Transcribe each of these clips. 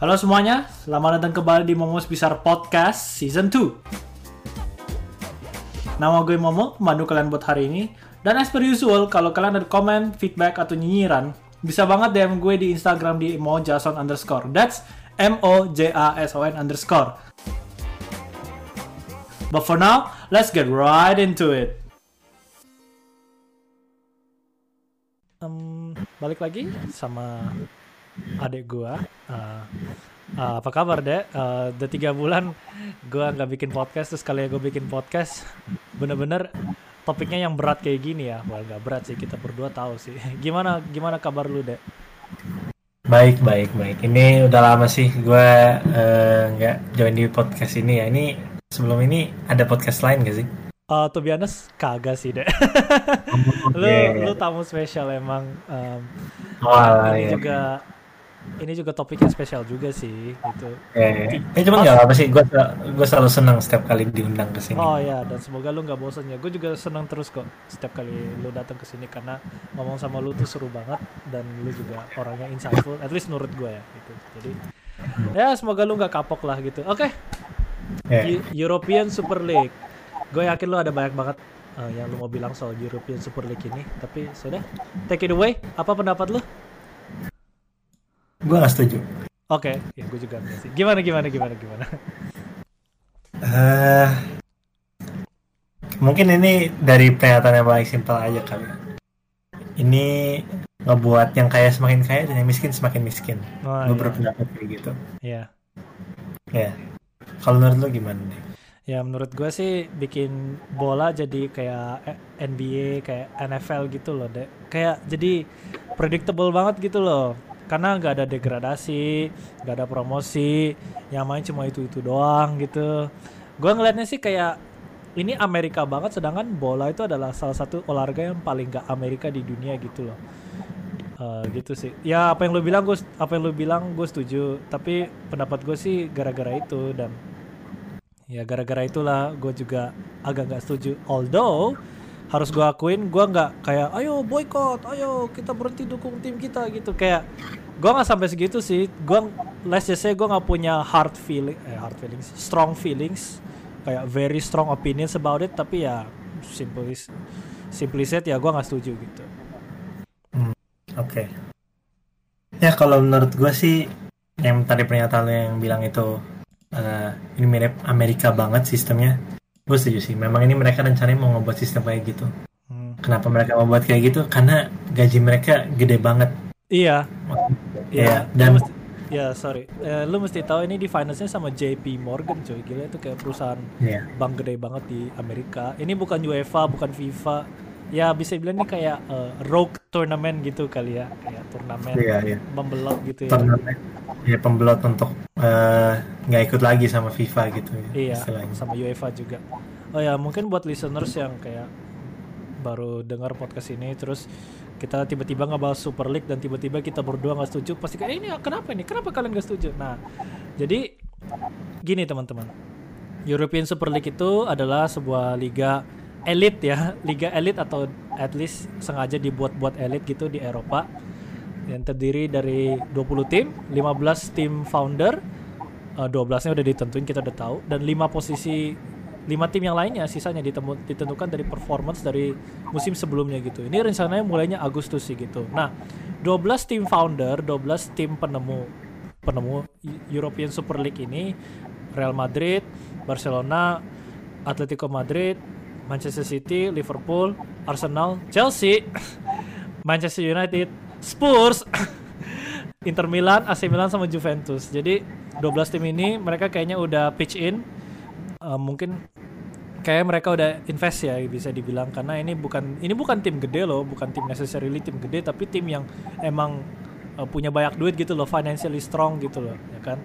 Halo semuanya, selamat datang kembali di Momos Besar Podcast Season 2. Nama gue Momo, pemandu kalian buat hari ini. Dan as per usual, kalau kalian ada komen, feedback, atau nyinyiran, bisa banget DM gue di Instagram di mojason underscore. That's M-O-J-A-S-O-N underscore. But for now, let's get right into it. Um, balik lagi sama adik gua. Uh, uh, apa kabar dek? Uh, udah tiga bulan gua nggak bikin podcast terus kali ya gue bikin podcast bener-bener topiknya yang berat kayak gini ya. Wah nggak berat sih kita berdua tahu sih. Gimana gimana kabar lu dek? Baik baik baik. Ini udah lama sih gue nggak uh, join di podcast ini ya. Ini sebelum ini ada podcast lain gak sih? Uh, to be honest, kagak sih deh. lu yeah. lu tamu spesial emang. Um, oh, ini iya. juga ini juga topiknya spesial juga sih gitu. Yeah, yeah. Ini cuma nggak apa sih, gue gue selalu senang setiap kali diundang ke sini. Oh ya, dan semoga lu nggak bosan ya. Gue juga senang terus kok setiap kali lu datang ke sini karena ngomong sama lu tuh seru banget dan lu juga orangnya insightful. At least menurut gue ya gitu. Jadi ya semoga lu nggak kapok lah gitu. Oke. Okay. Yeah. European Super League gue yakin lo ada banyak banget uh, yang lo mau bilang soal European Super League ini tapi sudah take it away apa pendapat lo gue gak setuju oke okay. ya gue juga gak sih gimana gimana gimana gimana uh, mungkin ini dari pernyataan yang paling simpel aja kali ini ngebuat yang kaya semakin kaya dan yang miskin semakin miskin oh, gue iya. berpendapat kayak gitu iya yeah. ya yeah. kalau menurut lo gimana nih Ya menurut gue sih bikin bola jadi kayak NBA, kayak NFL gitu loh, deh. Kayak jadi predictable banget gitu loh. Karena nggak ada degradasi, nggak ada promosi, yang main cuma itu itu doang gitu. Gue ngeliatnya sih kayak ini Amerika banget, sedangkan bola itu adalah salah satu olahraga yang paling gak Amerika di dunia gitu loh. Uh, gitu sih. Ya apa yang lo bilang gue, apa yang lo bilang gue setuju. Tapi pendapat gue sih gara-gara itu dan ya gara-gara itulah gue juga agak nggak setuju although harus gue akuin gue nggak kayak ayo boykot ayo kita berhenti dukung tim kita gitu. Kayak gue nggak sampai segitu sih. Gue let's just say gue nggak punya hard feeling eh hard feelings strong feelings. Kayak very strong opinions about it tapi ya simply simply said ya gue nggak setuju gitu. Hmm, oke. Okay. ya kalau menurut gue sih yang tadi pernyataan yang bilang itu uh, ini mirip Amerika banget sistemnya gue setuju sih. Memang ini mereka rencananya mau ngebuat sistem kayak gitu. Hmm. kenapa mereka mau buat kayak gitu? Karena gaji mereka gede banget. Iya. Iya. ya, dan ya sorry. Uh, lu mesti tahu ini di finance-nya sama JP Morgan cuy gila itu kayak perusahaan yeah. bank gede banget di Amerika. Ini bukan UEFA bukan FIFA ya bisa bilang ini kayak uh, rogue tournament gitu kali ya. Kayak turnamen yeah, yeah. membelot gitu ya. Turnamen ya pembelot untuk nggak uh, ikut lagi sama FIFA gitu ya iya istilahnya. sama UEFA juga. Oh ya mungkin buat listeners yang kayak baru dengar podcast ini terus kita tiba-tiba nggak bahas Super League dan tiba-tiba kita berdua nggak setuju pasti kayak eh, ini kenapa ini? Kenapa kalian nggak setuju? Nah jadi gini teman-teman. European Super League itu adalah sebuah liga elit ya, liga elit atau at least sengaja dibuat-buat elit gitu di Eropa yang terdiri dari 20 tim, 15 tim founder, uh, 12-nya udah ditentuin kita udah tahu dan 5 posisi 5 tim yang lainnya sisanya ditentukan dari performance dari musim sebelumnya gitu. Ini rencananya mulainya Agustus sih gitu. Nah, 12 tim founder, 12 tim penemu penemu European Super League ini Real Madrid, Barcelona, Atletico Madrid, Manchester City, Liverpool, Arsenal, Chelsea, Manchester United, Spurs, Inter Milan, AC Milan sama Juventus. Jadi 12 tim ini mereka kayaknya udah pitch in. Uh, mungkin kayak mereka udah invest ya bisa dibilang karena ini bukan ini bukan tim gede loh, bukan tim necessarily tim gede tapi tim yang emang uh, punya banyak duit gitu loh, financially strong gitu loh, ya kan?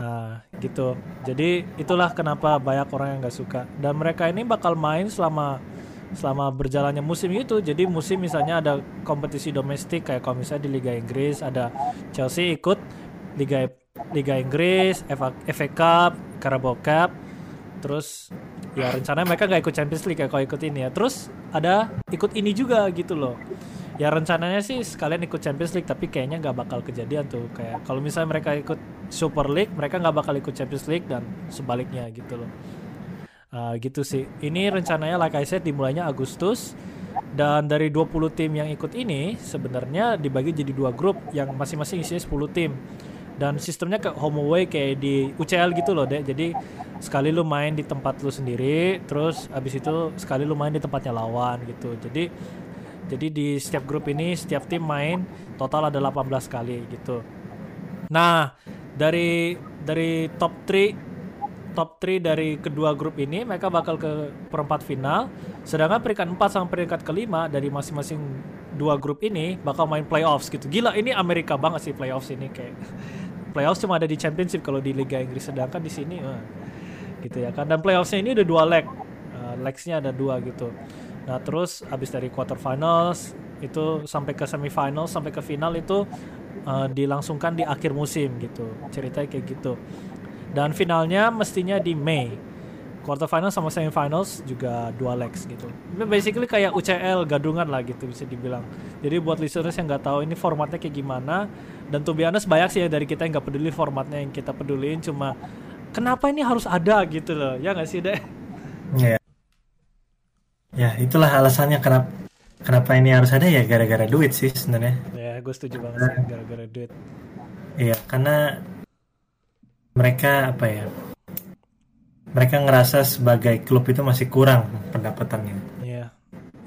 Nah, gitu. Jadi itulah kenapa banyak orang yang nggak suka. Dan mereka ini bakal main selama selama berjalannya musim itu. Jadi musim misalnya ada kompetisi domestik kayak kalau misalnya di Liga Inggris ada Chelsea ikut Liga Liga Inggris, FA, FA Cup, Carabao Cup. Terus ya rencananya mereka nggak ikut Champions League ya kalau ikut ini ya. Terus ada ikut ini juga gitu loh. Ya rencananya sih sekalian ikut Champions League tapi kayaknya nggak bakal kejadian tuh. Kayak kalau misalnya mereka ikut Super League mereka nggak bakal ikut Champions League dan sebaliknya gitu loh. Uh, gitu sih. Ini rencananya like I said dimulainya Agustus. Dan dari 20 tim yang ikut ini sebenarnya dibagi jadi dua grup yang masing-masing isinya 10 tim. Dan sistemnya kayak home away kayak di UCL gitu loh deh jadi sekali lu main di tempat lu sendiri terus abis itu sekali lu main di tempatnya lawan gitu. Jadi jadi di setiap grup ini setiap tim main total ada 18 kali gitu. Nah dari dari top 3 top 3 dari kedua grup ini mereka bakal ke perempat final. Sedangkan peringkat 4 sampai peringkat kelima dari masing-masing dua grup ini bakal main playoffs gitu. Gila ini Amerika banget sih playoffs ini kayak. Playoffs cuma ada di championship kalau di Liga Inggris sedangkan di sini uh, gitu ya kan. Dan playoffsnya ini udah dua leg. Uh, legsnya ada dua gitu nah terus abis dari quarterfinals itu sampai ke semifinals sampai ke final itu uh, dilangsungkan di akhir musim gitu. Ceritanya kayak gitu. Dan finalnya mestinya di Mei quarterfinals sama semifinals juga dua legs gitu. Basically kayak UCL gadungan lah gitu bisa dibilang. Jadi buat listeners yang nggak tahu ini formatnya kayak gimana dan tuh biasanya banyak sih ya dari kita yang nggak peduli formatnya yang kita peduliin cuma kenapa ini harus ada gitu loh ya nggak sih deh ya ya itulah alasannya kenapa kenapa ini harus ada ya gara-gara duit sih sebenarnya. Ya gue setuju banget sih gara-gara duit. Iya karena mereka apa ya mereka ngerasa sebagai klub itu masih kurang pendapatannya. Iya.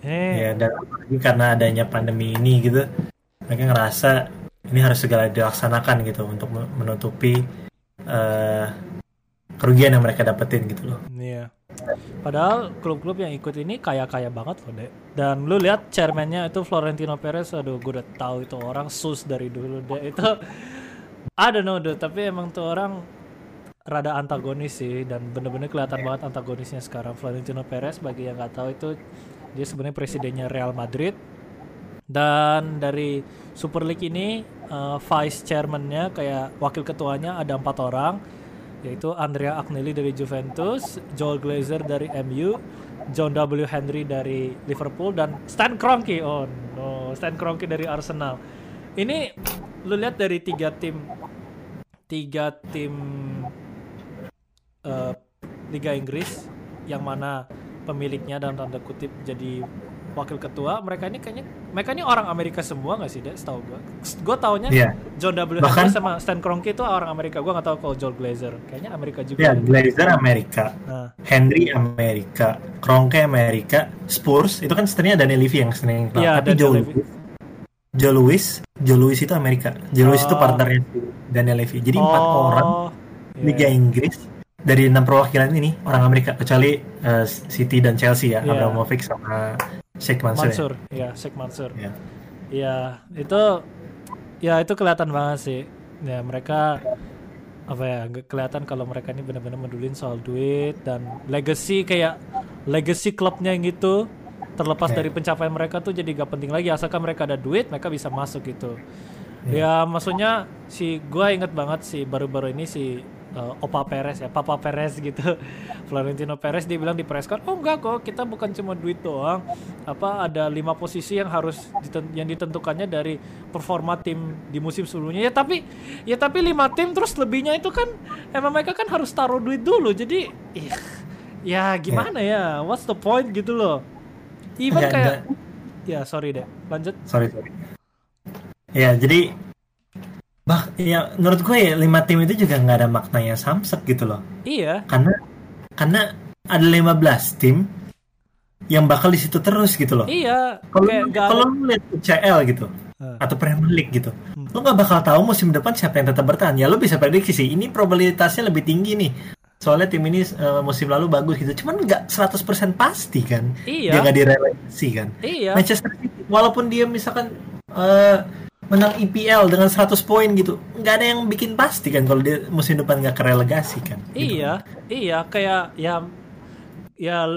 eh. ya dan apalagi karena adanya pandemi ini gitu mereka ngerasa ini harus segera dilaksanakan gitu untuk menutupi uh, kerugian yang mereka dapetin gitu loh. Iya Padahal klub-klub yang ikut ini kaya-kaya banget loh, Dek. Dan lu lihat chairmannya itu Florentino Perez, aduh gue udah tahu itu orang sus dari dulu, Dek. Itu I don't know. Tapi emang tuh orang rada antagonis sih dan bener-bener kelihatan banget antagonisnya sekarang Florentino Perez bagi yang nggak tahu itu dia sebenarnya presidennya Real Madrid dan dari Super League ini uh, vice chairmannya kayak wakil ketuanya ada empat orang yaitu Andrea Agnelli dari Juventus, Joel Glazer dari MU, John W. Henry dari Liverpool dan Stan Kroenke. Oh no. Stan Kroenke dari Arsenal. Ini lu lihat dari tiga tim tiga tim uh, Liga Inggris yang mana pemiliknya dalam tanda kutip jadi wakil ketua mereka ini kayaknya mereka ini orang Amerika semua nggak sih deh setahu gue gue taunya yeah. John W Bahkan, sama Stan Kroenke itu orang Amerika gue nggak tahu kalau Joel Glazer kayaknya Amerika juga ya yeah, Glazer Amerika nah. Henry Amerika Kroenke Amerika Spurs itu kan sebenarnya Daniel Levy yang sering yeah, tapi Joe Lewis Joe Louis Joe Louis itu Amerika Joe Louis oh. itu partnernya Daniel Levy jadi oh. empat orang yeah. Liga Inggris dari enam perwakilan ini orang Amerika kecuali uh, City dan Chelsea ya yeah. Abramovich sama Sheikh Mansur. Mansur, ya, ya Sheikh Mansur. Iya. Ya, itu ya itu kelihatan banget sih. Ya mereka apa ya kelihatan kalau mereka ini benar-benar medulin soal duit dan legacy kayak legacy klubnya yang gitu terlepas yeah. dari pencapaian mereka tuh jadi gak penting lagi asalkan mereka ada duit mereka bisa masuk gitu. Yeah. Ya maksudnya si gue inget banget sih baru-baru ini si uh, Opa Perez ya, Papa Perez gitu. Florentino Perez dia bilang di press con, "Oh enggak kok, kita bukan cuma duit doang. Apa ada lima posisi yang harus diten yang ditentukannya dari performa tim di musim sebelumnya." Ya tapi ya tapi lima tim terus lebihnya itu kan emang mereka kan harus taruh duit dulu. Jadi ya, ya gimana ya? What's the point gitu loh. Even kayak Ya, sorry deh. Lanjut. Sorry, sorry. Ya, jadi Bah, ya menurut gue ya lima tim itu juga nggak ada maknanya samsek gitu loh. Iya. Karena karena ada 15 tim yang bakal di situ terus gitu loh. Iya. Kalau kalau lu lihat UCL gitu uh. atau Premier League gitu, hmm. lu nggak bakal tahu musim depan siapa yang tetap bertahan. Ya lu bisa prediksi sih, ini probabilitasnya lebih tinggi nih. Soalnya tim ini uh, musim lalu bagus gitu. Cuman nggak 100% pasti kan. Iya. Dia nggak direlegasi kan. Iya. Manchester City walaupun dia misalkan uh, menang IPL dengan 100 poin gitu. Nggak ada yang bikin pasti kan kalau dia musim depan nggak kerelegasi kan? Gitu. iya iya kayak ya ya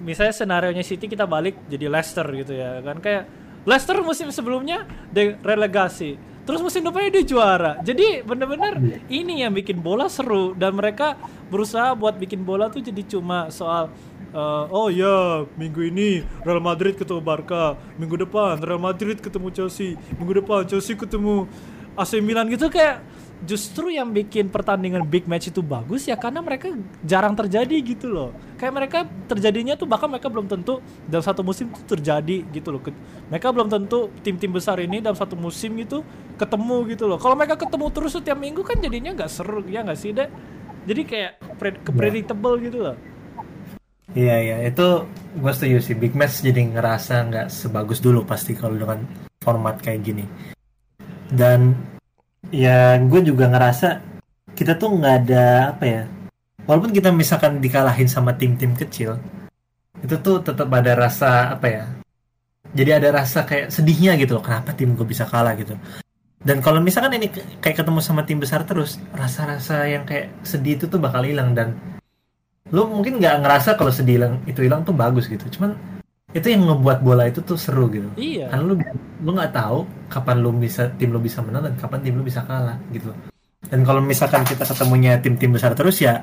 misalnya senario nya City kita balik jadi Leicester gitu ya kan. Kayak Leicester musim sebelumnya relegasi terus musim depannya dia juara. Jadi bener-bener ini yang bikin bola seru dan mereka berusaha buat bikin bola tuh jadi cuma soal eh, oh ya minggu ini Real Madrid ketemu Barca minggu depan Real Madrid ketemu Chelsea minggu depan Chelsea ketemu AC Milan gitu kayak justru yang bikin pertandingan big match itu bagus ya karena mereka jarang terjadi gitu loh. Kayak mereka terjadinya tuh bahkan mereka belum tentu dalam satu musim itu terjadi gitu loh. Mereka belum tentu tim-tim besar ini dalam satu musim gitu ketemu gitu loh. Kalau mereka ketemu terus setiap minggu kan jadinya nggak seru ya nggak sih deh jadi kayak pre- predictable gitu loh Iya iya itu gue setuju sih big match jadi ngerasa nggak sebagus dulu pasti kalau dengan format kayak gini. Dan ya gue juga ngerasa kita tuh nggak ada apa ya. Walaupun kita misalkan dikalahin sama tim-tim kecil, itu tuh tetap ada rasa apa ya. Jadi ada rasa kayak sedihnya gitu loh. Kenapa tim gue bisa kalah gitu. Dan kalau misalkan ini kayak ketemu sama tim besar terus, rasa-rasa yang kayak sedih itu tuh bakal hilang dan lu mungkin nggak ngerasa kalau sedih hilang itu hilang tuh bagus gitu. Cuman itu yang ngebuat bola itu tuh seru gitu. Iya. Kan lu lu nggak tahu kapan lu bisa tim lu bisa menang dan kapan tim lu bisa kalah gitu. Dan kalau misalkan kita ketemunya tim-tim besar terus ya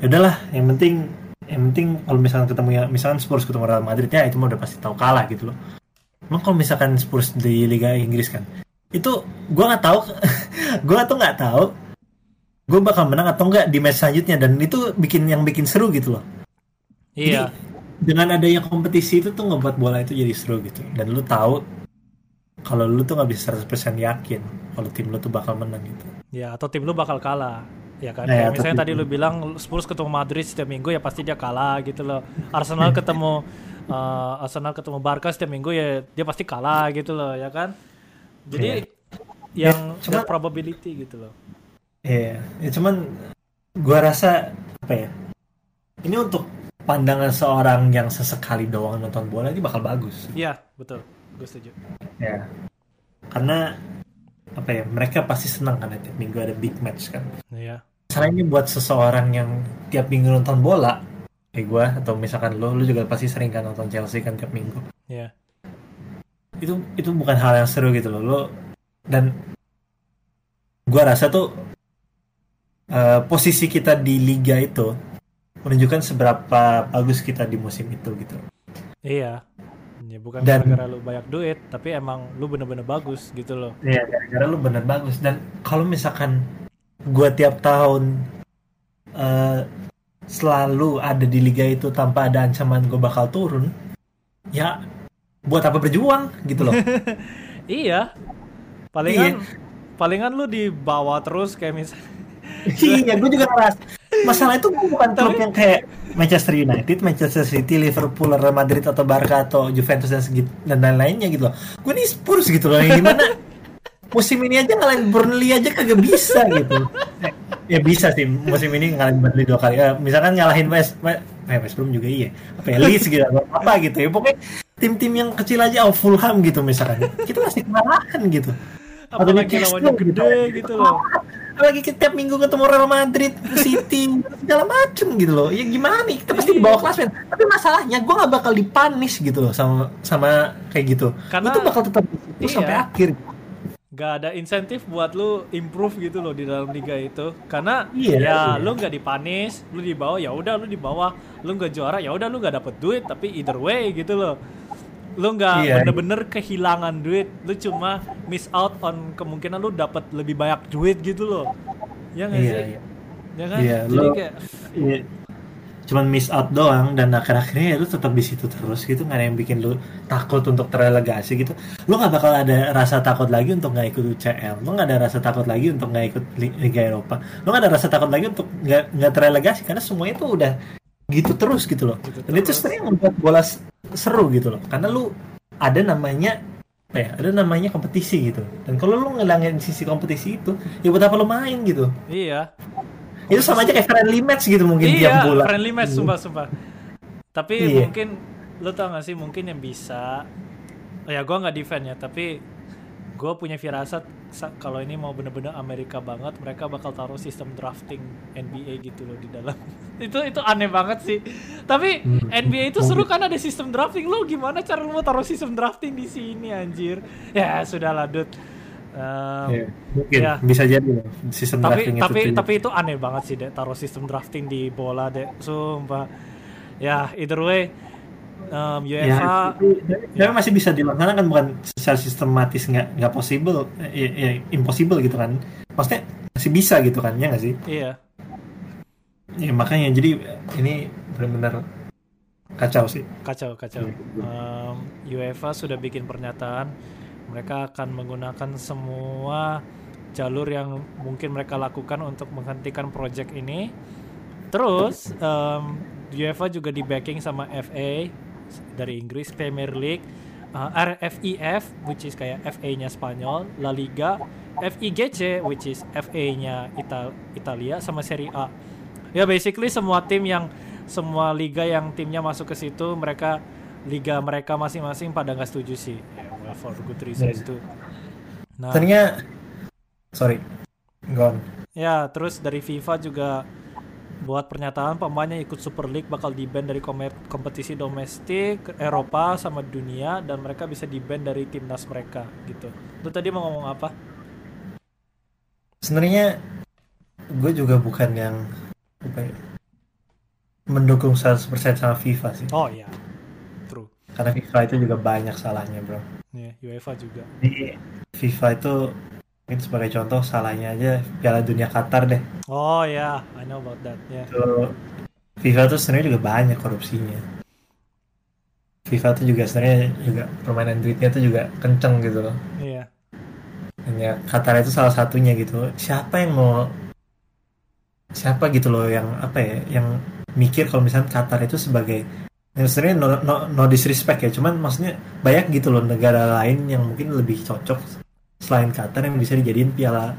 ya udahlah. Yang penting yang penting kalau misalkan ketemu ya misalkan Spurs ketemu Real Madrid ya itu mah udah pasti tahu kalah gitu loh. Emang kalau misalkan Spurs di Liga Inggris kan itu gua nggak tahu gua tuh nggak tahu gue bakal menang atau enggak di match selanjutnya dan itu bikin yang bikin seru gitu loh iya dengan adanya kompetisi itu tuh ngebuat bola itu jadi seru gitu dan lu tahu kalau lu tuh nggak bisa 100% yakin kalau tim lu tuh bakal menang gitu Ya atau tim lu bakal kalah. Ya kan. Kayak atau misalnya tadi lu bilang Spurs ketemu Madrid setiap minggu ya pasti dia kalah gitu loh. Arsenal ketemu eh, Arsenal ketemu Barca setiap minggu ya dia pasti kalah gitu loh ya kan. Jadi yang Ya, cuma- probability gitu loh. Iya, ya cuman gua rasa apa ya? Ini untuk pandangan seorang yang sesekali doang nonton bola ini bakal bagus. Iya, betul. Gue setuju. Ya. Karena apa ya? Mereka pasti senang kan tiap minggu ada big match kan. Iya. Masalah ini buat seseorang yang tiap minggu nonton bola, kayak gua atau misalkan lo, lo juga pasti sering kan nonton Chelsea kan tiap minggu. Iya. Itu itu bukan hal yang seru gitu loh. Lo dan gua rasa tuh eh, posisi kita di liga itu menunjukkan seberapa bagus kita di musim itu gitu. Iya. Ya, bukan Dan- gara-gara lu banyak duit, tapi emang lu bener-bener bagus gitu loh. Iya, gara-gara lu bener bagus dan kalau misalkan gua tiap tahun eh, selalu ada di liga itu tanpa ada ancaman gue bakal turun, ya buat apa berjuang gitu loh. Iya. Palingan palingan lu di bawah terus kayak misalnya iya, gue juga ngerasa masalah itu bukan klub yang kayak Manchester United, Manchester City, Liverpool, Real Madrid atau Barca atau Juventus dan segit dan lain-lainnya gitu loh. Gue nih Spurs gitu loh, yang gimana musim ini aja ngalahin Burnley aja kagak bisa gitu. Eh, ya bisa sih musim ini ngalahin Burnley dua kali. Eh, misalkan ngalahin West, West, eh, West Brom juga iya. Apa ya Leeds gitu atau apa gitu ya. Pokoknya tim-tim yang kecil aja, oh Fulham gitu misalkan. Kita masih kemarahan gitu. Atau apalagi Newcastle lawannya gede gitu loh. Lagi tiap minggu ketemu Real Madrid, City, segala macem gitu loh. Ya gimana nih? Kita pasti di bawah klasmen. Tapi masalahnya gue nggak bakal dipanis gitu loh sama sama kayak gitu. Karena- itu bakal tetap di situ Iya. sampai akhir. Gak ada insentif buat lu improve gitu loh di dalam liga itu. Karena Iya, ya iya. lu nggak dipanis, lu di bawah ya udah lu di bawah, lu nggak juara ya udah lu nggak dapet duit tapi either way gitu loh. Lu nggak Iya. bener-bener kehilangan duit, lu cuma miss out on kemungkinan lu dapat lebih banyak duit gitu loh. Ya nggak Iya, sih? iya. Ya kan? Iya, Jadi lu- kayak Iya. Cuman miss out doang dan akhir-akhirnya ya lu tetap di situ terus gitu nggak ada yang bikin lu takut untuk terrelegasi gitu. Lu nggak bakal ada rasa takut lagi untuk nggak ikut UCL. Lu nggak ada rasa takut lagi untuk nggak ikut Li- Liga Eropa. Lu nggak ada rasa takut lagi untuk nggak nggak terrelegasi karena semuanya tuh udah gitu terus gitu loh. Gitu Dan itu terus. sebenarnya membuat bola seru gitu loh. Karena lu ada namanya ya? Ada namanya kompetisi gitu. Dan kalau lu ngelangin sisi kompetisi itu, ya buat apa lu main gitu? iya. Itu sama aja kayak friendly match gitu mungkin Iya, tiap bulan. friendly match sumpah sumpah. Tapi Iya. mungkin lu tau gak sih mungkin yang bisa ya gua nggak defend ya, tapi gua punya firasat sa- kalau ini mau bener-bener Amerika banget, mereka bakal taruh sistem drafting NBA gitu loh di dalam. itu itu aneh banget sih. Tapi Hmm. NBA itu seru kan ada sistem drafting. Lu gimana cara lu mau taruh sistem drafting di sini anjir? Ya sudahlah, dude. Um, Iya, mungkin Ya. bisa jadi sistem tapi drafting tapi itu tapi itu aneh banget sih deh taruh sistem drafting di bola deh sumpah ya either way um, Ya, UEFA tapi, tapi masih bisa dilaksanakan bukan secara sistematis nggak nggak possible, ya, ya, impossible gitu kan. Maksudnya masih bisa gitu kan, ya nggak sih? iya. Ya makanya jadi ini benar-benar kacau sih. kacau kacau. Um, UEFA sudah bikin pernyataan mereka akan menggunakan semua jalur yang mungkin mereka lakukan untuk menghentikan project ini. Terus um, UEFA juga di backing sama FA dari Inggris Premier League uh, RFIF which is kayak FA-nya Spanyol La Liga FIGC which is FA-nya Ital Italia sama Serie A ya basically semua tim yang semua liga yang timnya masuk ke situ mereka liga mereka masing-masing pada nggak setuju sih ya well, for good reasons Yes. too nah Ternyata, sorry, gone. ya terus dari FIFA juga buat pernyataan pemainnya ikut Super League bakal di dari kompetisi domestik Eropa sama dunia dan mereka bisa di dari timnas mereka gitu. Lu tadi mau ngomong apa? Sebenarnya gue juga bukan yang ya, mendukung 100% sama FIFA sih. oh ya true. Karena FIFA itu juga banyak salahnya, bro. ya UEFA juga. Di FIFA itu mungkin sebagai contoh salahnya aja Piala Dunia Qatar deh. oh ya I know about that ya Itu FIFA tuh sebenarnya juga banyak korupsinya. FIFA tuh juga sebenarnya juga permainan duitnya tuh juga kenceng gitu loh. iya Hanya Qatar itu salah satunya gitu. Siapa yang mau siapa gitu loh yang apa ya yang mikir kalau misalnya Qatar itu sebagai yang sebenarnya no, no, no disrespect ya cuman maksudnya banyak gitu loh negara lain yang mungkin lebih cocok selain Qatar yang bisa dijadiin piala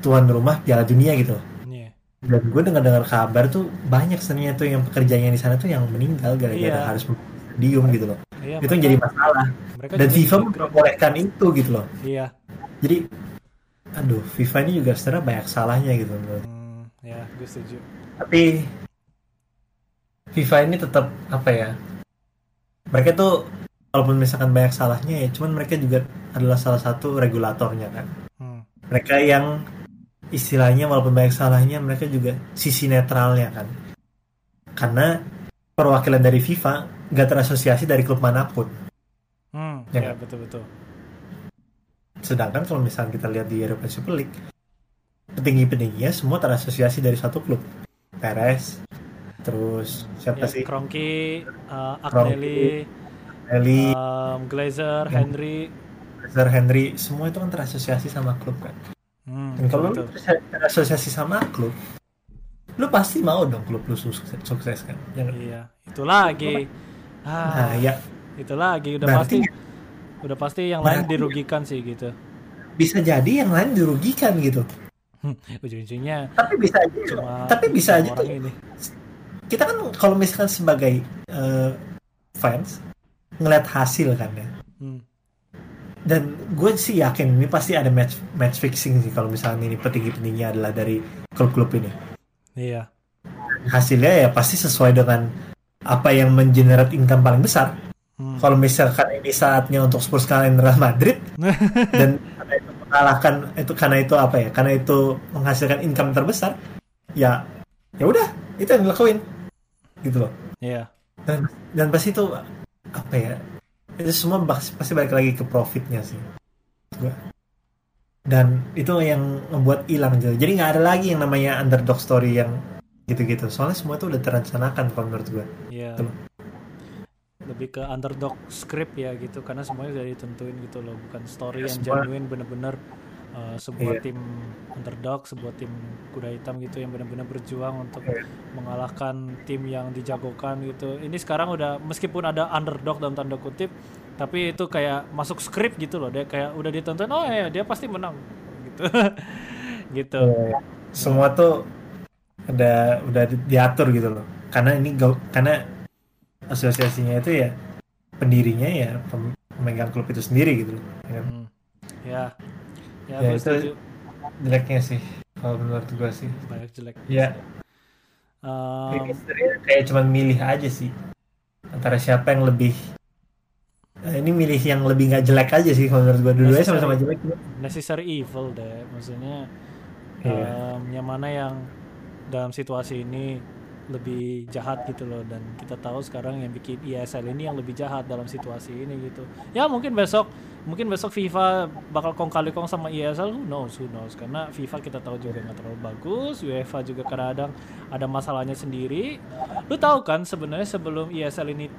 tuan rumah piala dunia gitu. Iya. Dan gue dengar dengar kabar tuh banyak sebenarnya tuh yang pekerjaannya di sana tuh yang meninggal gara-gara Iya. harus diem gitu loh. Iya itu jadi masalah. Mereka dan FIFA memperbolehkan itu gitu loh. Iya. Jadi aduh FIFA ini juga sebenarnya banyak salahnya gitu menurut Hmm, ya gue setuju. Tapi FIFA ini tetap apa ya? Mereka tuh walaupun misalkan banyak salahnya ya cuman mereka juga adalah salah satu regulatornya kan. Hmm, mereka yang istilahnya walaupun banyak salahnya mereka juga sisi netralnya kan. Karena perwakilan dari FIFA nggak terasosiasi dari klub mana pun. Hmm, Ya ya kan? betul betul. Sedangkan kalau misalnya kita lihat di European Super League petinggi-petingginya semua terasosiasi dari satu klub. Perez terus siapa ya, sih? Kroenke, uh, Agnelli, Eli um, Glazer, Ya. Henry. Sir Henry semua itu kan terasosiasi sama klub kan? Hmm, dan kalau lu betul. terasa- terasosiasi sama klub lu pasti mau dong klub lu sukses, sukses kan? Ya iya itu lagi. Nah ah ya itu lagi. Udah Berarti- pasti udah pasti yang lain dirugikan sih gitu. Bisa jadi yang lain dirugikan gitu. Ujung-ujungnya tapi bisa aja cuma tapi bisa aja tuh. ini. Kita kan kalau misalkan sebagai eh, fans ngeliat hasil kan ya. Hmm, dan gue sih yakin ini pasti ada match match fixing sih kalau misalnya ini petinggi petingginya adalah dari klub-klub ini. Iya. Hasilnya ya pasti sesuai dengan apa yang mengenerate income paling besar. Hmm. kalau misalkan ini saatnya untuk Spurs kalahin Real Madrid dan karena itu mengalahkan itu karena itu apa ya? Karena itu menghasilkan income terbesar ya ya udah itu yang dilakuin. Gitu loh. Iya. Dan dan pasti itu apa ya itu semua pasti balik lagi ke profitnya sih. Gua. Dan itu yang membuat hilang gitu. Jadi nggak ada lagi yang namanya underdog story yang gitu-gitu. Soalnya semua itu udah terencanakan kalau menurut gue iya. Betul. lebih ke underdog script ya gitu. Karena semuanya udah ditentuin gitu loh. Bukan story Ya, yang semua- genuine bener-bener uh, sebuah Iya. tim underdog sebuah tim kuda hitam gitu yang benar-benar berjuang untuk Iya. mengalahkan tim yang dijagokan gitu ini sekarang udah meskipun ada underdog dalam tanda kutip tapi itu kayak masuk script gitu loh dia kayak udah ditonton oh ya dia pasti menang gitu gitu Iya. semua tuh ada udah di- diatur gitu loh karena ini karena asosiasinya itu ya pendirinya ya pem- pemegang klub itu sendiri gitu loh ya kan? Hmm. ya ya, Ya, itu- setuju. jeleknya sih kalau menurut gue sih. Banyak jelek. Ya. Um, kayak cuman milih aja sih. Antara siapa yang lebih Eh, ini milih yang lebih nggak jelek aja sih kalau menurut gue Necessary. sama-sama jelek necessary evil deh maksudnya Iya. em, yang mana yang dalam situasi ini lebih jahat gitu loh. Dan kita tahu sekarang yang bikin ESL ini yang lebih jahat dalam situasi ini gitu. Ya mungkin besok mungkin besok FIFA bakal kong kali kong sama ESL who knows who knows karena FIFA kita tahu juga nggak terlalu bagus UEFA juga kadang-kadang ada masalahnya sendiri lu tahu kan sebenarnya sebelum ESL ini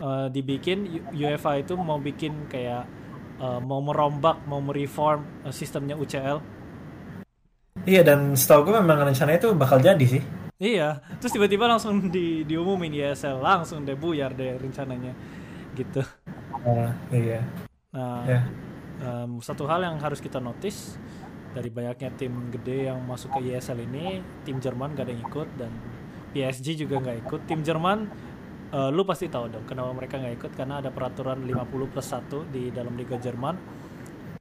uh, dibikin UEFA itu mau bikin kayak uh, mau merombak mau mereform uh, sistemnya UCL iya dan setahu gue memang rencana itu bakal jadi sih Iya, terus tiba-tiba langsung di diumumin ESL langsung deh buyar deh rencananya gitu. Uh, iya. Nah, yeah. um, satu hal yang harus kita notice dari banyaknya tim gede yang masuk ke ESL ini, tim Jerman gak ada yang ikut dan PSG juga nggak ikut. Tim Jerman, uh, lu pasti tahu dong kenapa mereka nggak ikut karena ada peraturan 50 plus 1 di dalam Liga Jerman.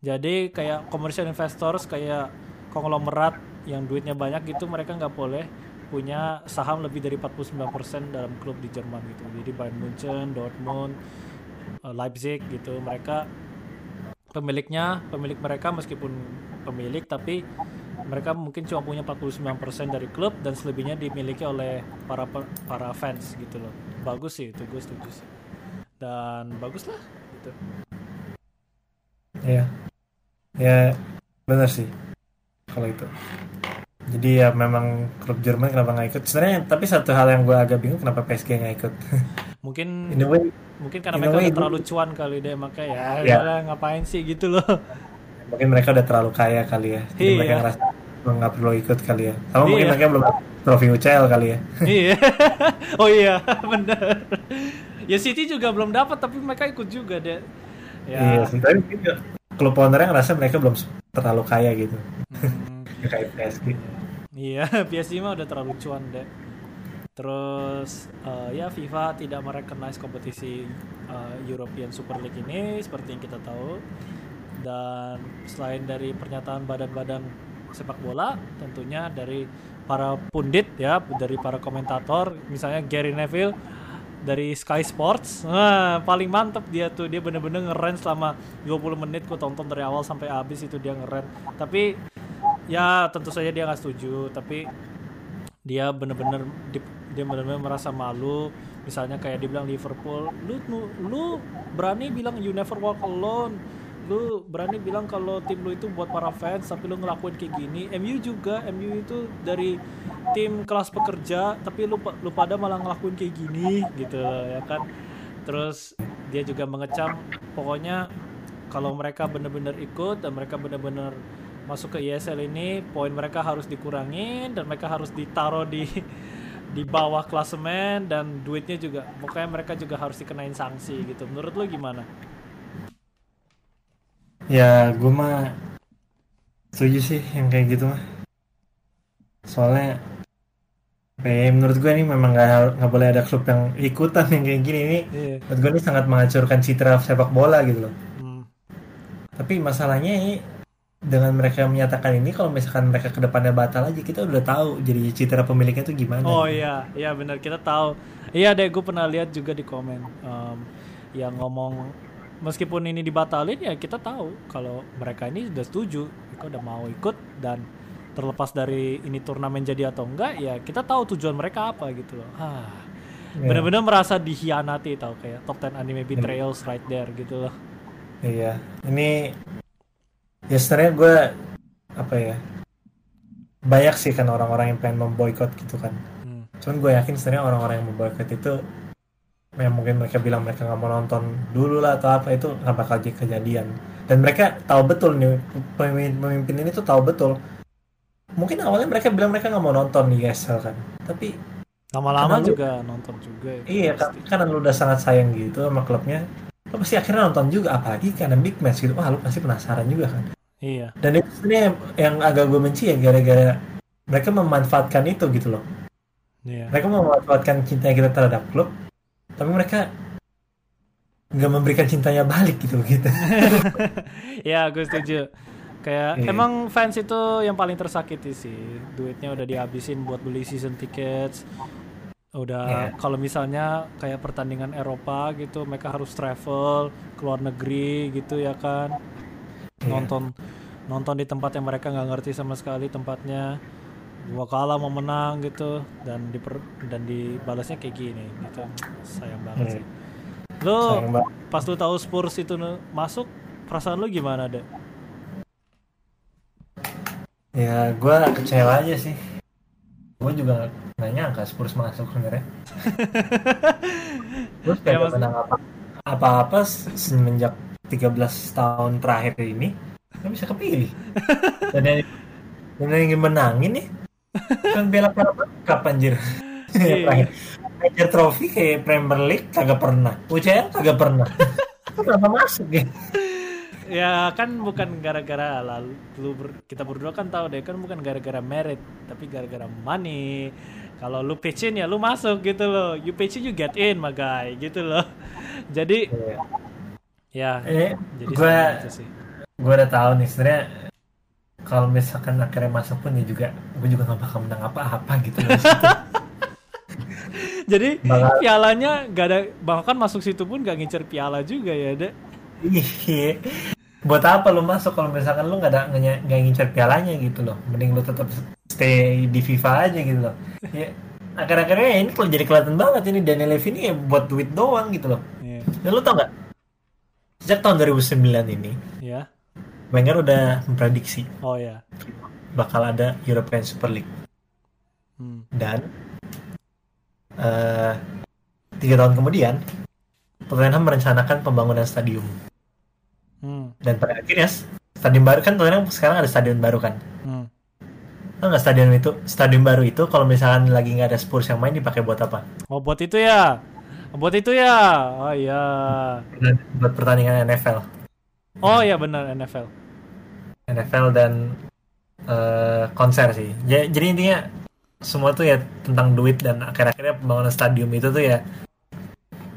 Jadi kayak commercial investors kayak konglomerat yang duitnya banyak gitu mereka nggak boleh punya saham lebih dari 49% dalam klub di Jerman gitu. Jadi Bayern Munchen, Dortmund, Leipzig gitu. Mereka pemiliknya, pemilik mereka meskipun pemilik tapi mereka mungkin cuma punya 49% dari klub dan selebihnya dimiliki oleh para para fans gitu loh. Bagus sih itu gue setuju sih. Dan bagus lah gitu. Iya. Ya benar sih kalau itu jadi ya memang klub Jerman kenapa nggak ikut? Sebenarnya tapi satu hal yang gue agak bingung kenapa PSG nggak ikut? Mungkin in way, mungkin karena mereka way, udah terlalu cuan kali deh makanya ya, ya. ya ngapain sih gitu loh. Mungkin mereka udah terlalu kaya kali ya. Jadi iya. mereka ngerasa nggak perlu ikut kali ya. Sama iya. mungkin mereka belum trofi UCL kali ya. Iya. Oh iya bener. Ya City juga belum dapat tapi mereka ikut juga deh ya. iya tapi klub ownernya ngerasa mereka belum terlalu kaya gitu. Hmm. Kayak PSG Iya, PSG mah udah terlalu cuan deh. Terus uh, ya FIFA tidak merecognize kompetisi uh, European Super League ini seperti yang kita tahu. Dan selain dari pernyataan badan-badan sepak bola, tentunya dari para pundit ya, dari para komentator, misalnya Gary Neville dari Sky Sports. Nah, paling mantep dia tuh. Dia bener-bener ngeren selama 20 menit gue tonton dari awal sampai habis itu dia ngeren. Tapi ya tentu saja dia nggak setuju tapi dia bener-bener dia benar-benar merasa malu. Misalnya kayak dibilang Liverpool lu lu berani bilang you never walk alone. Lu berani bilang kalau tim lu itu buat para fans tapi lu ngelakuin kayak gini. MU juga MU itu dari tim kelas pekerja tapi lu lu pada malah ngelakuin kayak gini gitu ya kan? Terus dia juga mengecam pokoknya kalau mereka bener-bener ikut dan mereka bener-bener masuk ke ESL ini poin mereka harus dikurangin dan mereka harus ditaruh di di bawah klasemen dan duitnya juga pokoknya mereka juga harus dikenain sanksi gitu menurut lo gimana? Ya gue mah setuju sih yang kayak gitu mah soalnya ya, menurut gue ini memang gak, nggak boleh ada klub yang ikutan yang kayak gini ini yeah. menurut gue ini sangat menghancurkan citra sepak bola gitu loh hmm. tapi masalahnya ini dengan mereka menyatakan ini kalau misalkan mereka ke depannya batal aja kita udah tahu jadi citra pemiliknya tuh gimana. Oh iya. Iya benar. Kita tahu. Iya deh gue pernah lihat juga di komen um, yang ngomong meskipun ini dibatalin ya kita tahu kalau mereka ini sudah setuju mereka udah mau ikut dan terlepas dari ini turnamen jadi atau enggak ya kita tahu tujuan mereka apa gitu loh. Ah yeah. benar-benar merasa dihianati tau kayak top 10 anime betrayals right there gitu loh. Iya. Ini ya sebenarnya gue apa ya banyak sih kan orang-orang yang pengen memboikot gitu kan. Hmm. cuman gue yakin sebenarnya orang-orang yang memboikot itu yang mungkin mereka bilang mereka nggak mau nonton dulu lah atau apa itu nggak bakal jadi kejadian. Dan mereka tahu betul nih pemimpin, pemimpin ini tuh tahu betul. Mungkin awalnya mereka bilang mereka nggak mau nonton di ESL kan tapi lama-lama juga lu, nonton juga ya, iya kan karena lu udah sangat sayang gitu sama klubnya lo pasti akhirnya nonton juga apalagi karena big match gitu. Wah lo pasti penasaran juga kan. Iya. Dan itu sebenarnya yang agak gue benci ya gara-gara mereka memanfaatkan itu gitu loh. Iya. mereka memanfaatkan cintanya kita terhadap klub tapi mereka nggak memberikan cintanya balik gitu gitu ya gue setuju. Kayak iya. emang fans itu yang paling tersakiti sih. Duitnya udah dihabisin buat beli season tickets udah yeah. kalau misalnya kayak pertandingan Eropa gitu mereka harus travel ke luar negeri gitu ya kan yeah. nonton nonton di tempat yang mereka nggak ngerti sama sekali tempatnya dua kalah mau menang gitu dan diper dan dibalasnya kayak gini gitu sayang banget Hmm. sih lo pas lu tahu Spurs itu masuk perasaan lu gimana deh Ya, gue kecewa aja sih. Gue juga nggak nyangka Spurs masuk sebenarnya. Terus Ya, kayak maksud- menang apa apa-apa semenjak 13 tahun terakhir ini nggak bisa kepilih. Dan yang, dan yang ingin menangin nih kan bela Cup anjir. Iya. Terakhir. Major Trophy kayak Premier League kagak pernah. UCL kagak pernah. Kenapa masuk ya? Ya kan bukan gara-gara lalu lu ber- kita berdua kan tahu deh kan bukan gara-gara merit tapi gara-gara money. Kalau lu pitchin ya lu masuk gitu loh. You pitchin you get in my guy gitu loh. Jadi ya Eh, jadi gue sih. gue udah tahu nih sebenarnya kalau misalkan akhirnya masuk pun ya juga gue juga gak bakal menang apa-apa gitu jadi Bakal- pialanya gak ada bahkan masuk situ pun gak ngincer piala juga ya deh Iya. buat apa lu masuk kalau misalkan lu nggak ada nggak ngincer pialanya gitu loh mending lu tetap stay di FIFA aja gitu loh ya akhir-akhirnya ini kalau jadi kelihatan banget ini Daniel Levy ini ya buat duit doang gitu loh Iya. dan lu tau nggak sejak tahun 2009 ini ya Wenger udah memprediksi oh ya bakal ada European Super League Hmm. dan eh, tiga tahun kemudian Tottenham merencanakan pembangunan stadium. Dan pada akhirnya stadion baru kan Tottenham sekarang ada stadion baru kan? Hmm. Nggak stadion itu? Stadion baru itu kalau misalkan lagi nggak ada Spurs yang main dipakai buat apa? Oh buat itu ya? Buat itu ya? Oh iya. Buat pertandingan NFL oh ya benar NFL NFL dan eh, konser sih. Ja- jadi intinya semua tuh ya tentang duit dan akhir-akhirnya pembangunan stadium itu tuh ya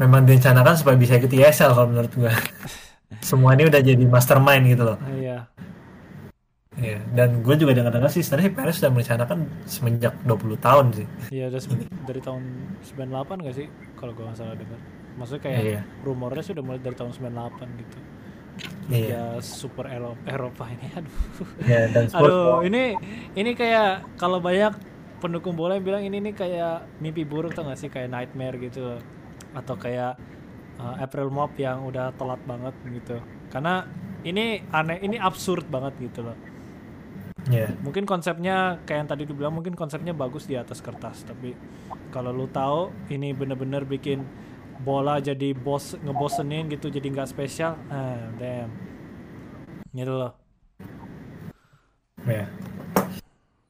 memang direncanakan supaya bisa ikut ISL kalau menurut gua semua ini udah jadi mastermind gitu loh iya Iya, dan gue juga dengar-dengar sih sebenarnya Perez sudah merencanakan semenjak 20 tahun sih. Iya udah dari tahun 98 gak sih kalau gue nggak salah dengar. Maksudnya kayak Iya. rumornya sudah mulai dari tahun 98 gitu. Iya. Ya super Eropa, Eropa ini aduh. Ya, dan Spurs Aduh, ini ini kayak kalau banyak pendukung bola yang bilang ini nih kayak mimpi buruk tau gak sih kayak nightmare gitu atau kayak uh, April Mop yang udah telat banget gitu. Karena ini aneh, ini absurd banget gitu loh. Iya. mungkin konsepnya kayak yang tadi dibilang mungkin konsepnya bagus di atas kertas tapi kalau lu tahu ini bener-bener bikin bola jadi bos ngebosenin gitu jadi nggak spesial ah damn gitu loh Iya.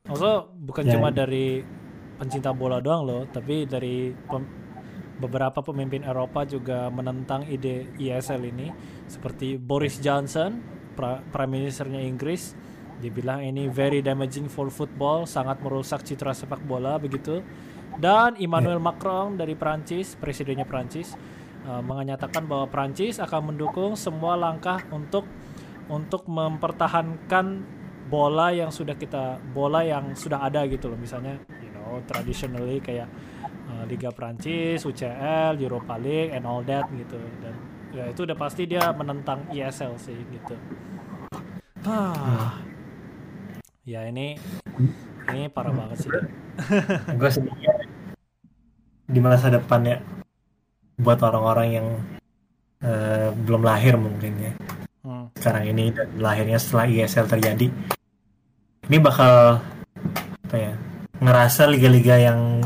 also bukan Ya. cuma dari pencinta bola doang loh tapi dari pem- beberapa pemimpin Eropa juga menentang ide ISL ini seperti Boris Johnson pra- prime ministernya Inggris. Dia bilang ini very damaging for football sangat merusak citra sepak bola begitu. Dan Emmanuel Macron dari Prancis presidennya Prancis uh, menyatakan bahwa Prancis akan mendukung semua langkah untuk untuk mempertahankan bola yang sudah kita bola yang sudah ada gitu loh. Misalnya you know traditionally kayak uh, Liga Prancis, UCL, Europa League and all that gitu dan ya itu udah pasti dia menentang ESL sih gitu. Ah. Ya ini ini parah banget sih. gue sedihnya di masa depan ya buat orang-orang yang eh, belum lahir mungkin ya Hmm. sekarang ini dan lahirnya setelah ISL terjadi ini bakal apa ya ngerasa liga-liga yang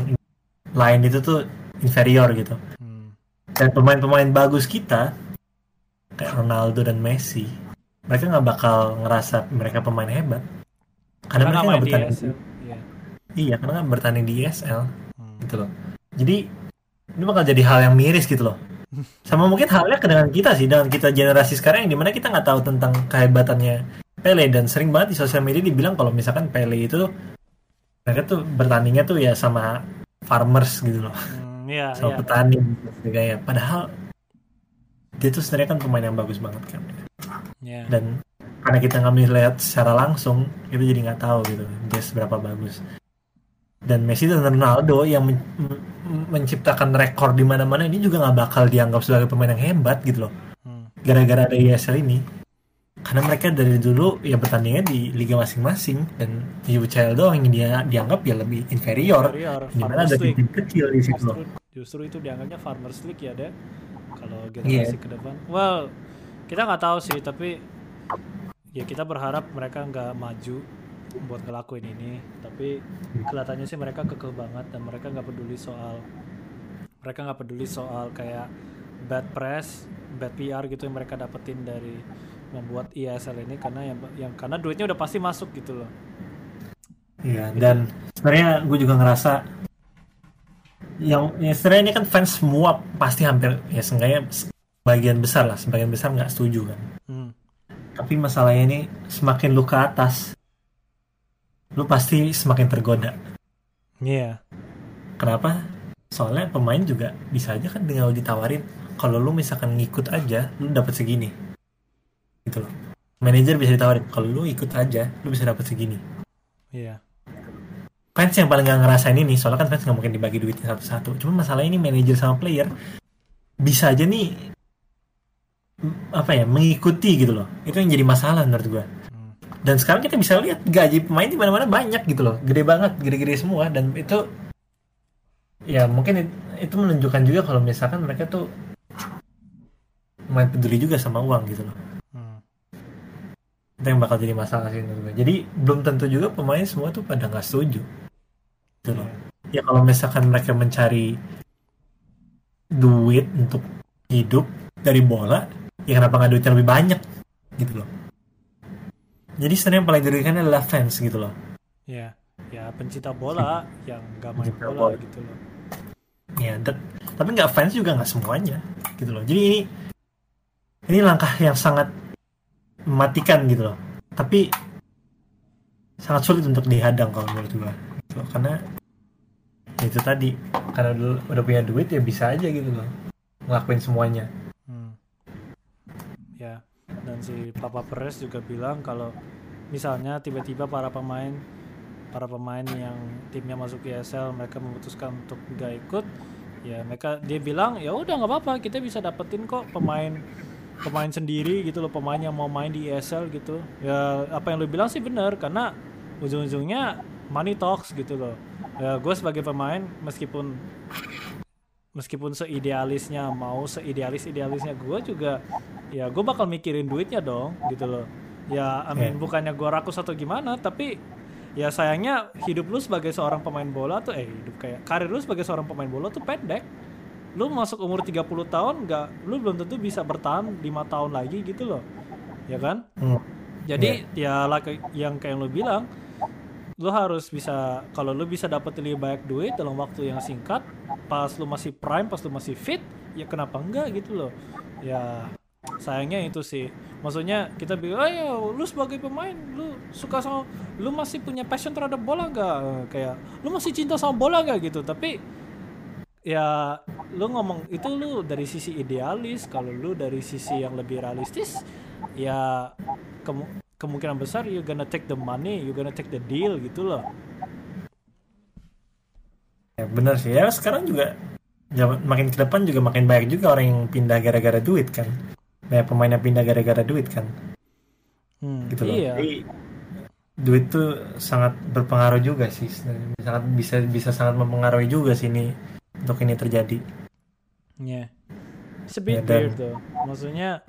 lain itu tuh inferior gitu Hmm. dan pemain-pemain bagus kita kayak Ronaldo dan Messi mereka nggak bakal ngerasa mereka pemain hebat karena, mereka Karena nggak main di bertanding ESL. Iya. iya karena nggak bertanding di ISL Hmm. gitu loh jadi ini bakal jadi hal yang miris gitu loh sama mungkin halnya ke dengan kita sih dengan kita generasi sekarang yang di mana kita nggak tahu tentang kehebatannya Pele dan sering banget di sosial media dibilang kalau misalkan Pele itu mereka tuh bertandingnya tuh ya sama farmers gitu loh Hmm, iya, sama iya. petani gitu kayak padahal dia tuh sebenarnya kan pemain yang bagus banget kan Iya. dan karena kita nggak melihat secara langsung kita jadi nggak tahu gitu dia seberapa bagus dan Messi dan Ronaldo yang men- men- menciptakan rekor di mana-mana ini juga nggak bakal dianggap sebagai pemain yang hebat gitu loh Hmm. gara-gara ada ESL ini karena mereka dari dulu ya bertandingnya di liga masing-masing. Dan UCL doang yang dia dianggap ya lebih inferior, Inferior, di mana ada tim kecil di situ. Justru, justru itu dianggapnya farmers league ya deh kalau generasi Iya. ke depan. Well kita nggak tahu sih tapi ya kita berharap mereka nggak maju buat ngelakuin ini. Tapi kelihatannya sih mereka kekeh banget dan mereka nggak peduli soal mereka nggak peduli soal kayak bad press bad PR gitu yang mereka dapetin dari membuat ISL ini karena yang yang karena duitnya udah pasti masuk gitu loh Iya, dan sebenarnya gue juga ngerasa yang ya sebenarnya ini kan fans semua pasti hampir ya seenggaknya sebagian besar lah, sebagian besar nggak setuju kan. hmm. Tapi masalahnya ini semakin lu ke atas, lu pasti semakin tergoda. Iya Kenapa? Soalnya pemain juga bisa aja kan tinggal ditawarin. Kalau lu misalkan ngikut aja, lu dapat segini. Gitu loh. Manajer bisa ditawarin. Kalau lu ikut aja, lu bisa dapat segini. iya fans yang paling gak ngerasain ini soalnya kan fans nggak mungkin dibagi duitnya satu-satu cuma masalahnya ini manajer sama player bisa aja nih apa ya mengikuti gitu loh itu yang jadi masalah menurut gua Hmm. dan sekarang kita bisa lihat gaji pemain di mana-mana banyak gitu loh gede banget gede-gede semua dan itu ya mungkin it- itu menunjukkan juga kalau misalkan mereka tuh main peduli juga sama uang gitu loh. Itu yang bakal jadi masalah sih menurut gue. Jadi belum tentu juga pemain semua tuh pada nggak setuju. Gitu loh. Ya kalau misalkan mereka mencari duit untuk hidup dari bola, ya kenapa nggak duitnya lebih banyak? Gitu loh. Jadi sebenarnya yang paling dirugikan adalah fans gitu loh. Ya, ya pencinta bola yang gak main Pencinta bola, bola. gitu loh. Ya, dan- tapi nggak fans juga nggak semuanya gitu loh. Jadi ini ini langkah yang sangat mematikan gitu loh. Tapi sangat sulit untuk dihadang kalau menurut gua. Gitu. Karena ya itu tadi karena udah, udah punya duit ya bisa aja gitu loh ngelakuin semuanya. Hmm. Ya, dan si Papa Perez juga bilang kalau misalnya tiba-tiba para pemain para pemain yang timnya masuk ISL mereka memutuskan untuk gak ikut ya mereka dia bilang ya udah nggak apa-apa kita bisa dapetin kok pemain pemain sendiri gitu loh pemain yang mau main di ESL gitu. Ya apa yang lu bilang sih benar karena ujung-ujungnya money talks gitu loh. Ya gue sebagai pemain meskipun meskipun seidealisnya mau seidealis idealisnya gue juga ya gue bakal mikirin duitnya dong gitu loh. Ya I mean, Iya. bukannya gue rakus atau gimana tapi ya sayangnya hidup lu sebagai seorang pemain bola tuh eh hidup kayak karir lu sebagai seorang pemain bola tuh pendek lu masuk umur 30 tahun nggak lu belum tentu bisa bertahan lima tahun lagi gitu loh. Ya kan? Hmm. jadi ya like yang kayak yang lu bilang lu harus bisa kalau lu bisa dapat lebih banyak duit dalam waktu yang singkat pas lu masih prime pas lu masih fit ya kenapa enggak gitu loh. Ya sayangnya itu sih. Maksudnya kita bilang ayo lu sebagai pemain lu suka sama lu masih punya passion terhadap bola Eh, kayak lu masih cinta sama bola nggak? Gitu. Tapi ya lu ngomong itu lu dari sisi idealis kalau lu dari sisi yang lebih realistis ya kemu- kemungkinan besar you gonna take the money you gonna take the deal gitu loh Ya benar sih ya sekarang juga zaman makin ke depan juga makin banyak juga orang yang pindah gara-gara duit kan. Banyak pemain yang pindah gara-gara duit kan. Hmm, gitu loh. iya Jadi duit tuh sangat berpengaruh juga sih, sangat bisa bisa sangat mempengaruhi juga sih ini untuk ini terjadi. Yeah. It's a bit Ya, dan- weird though. Maksudnya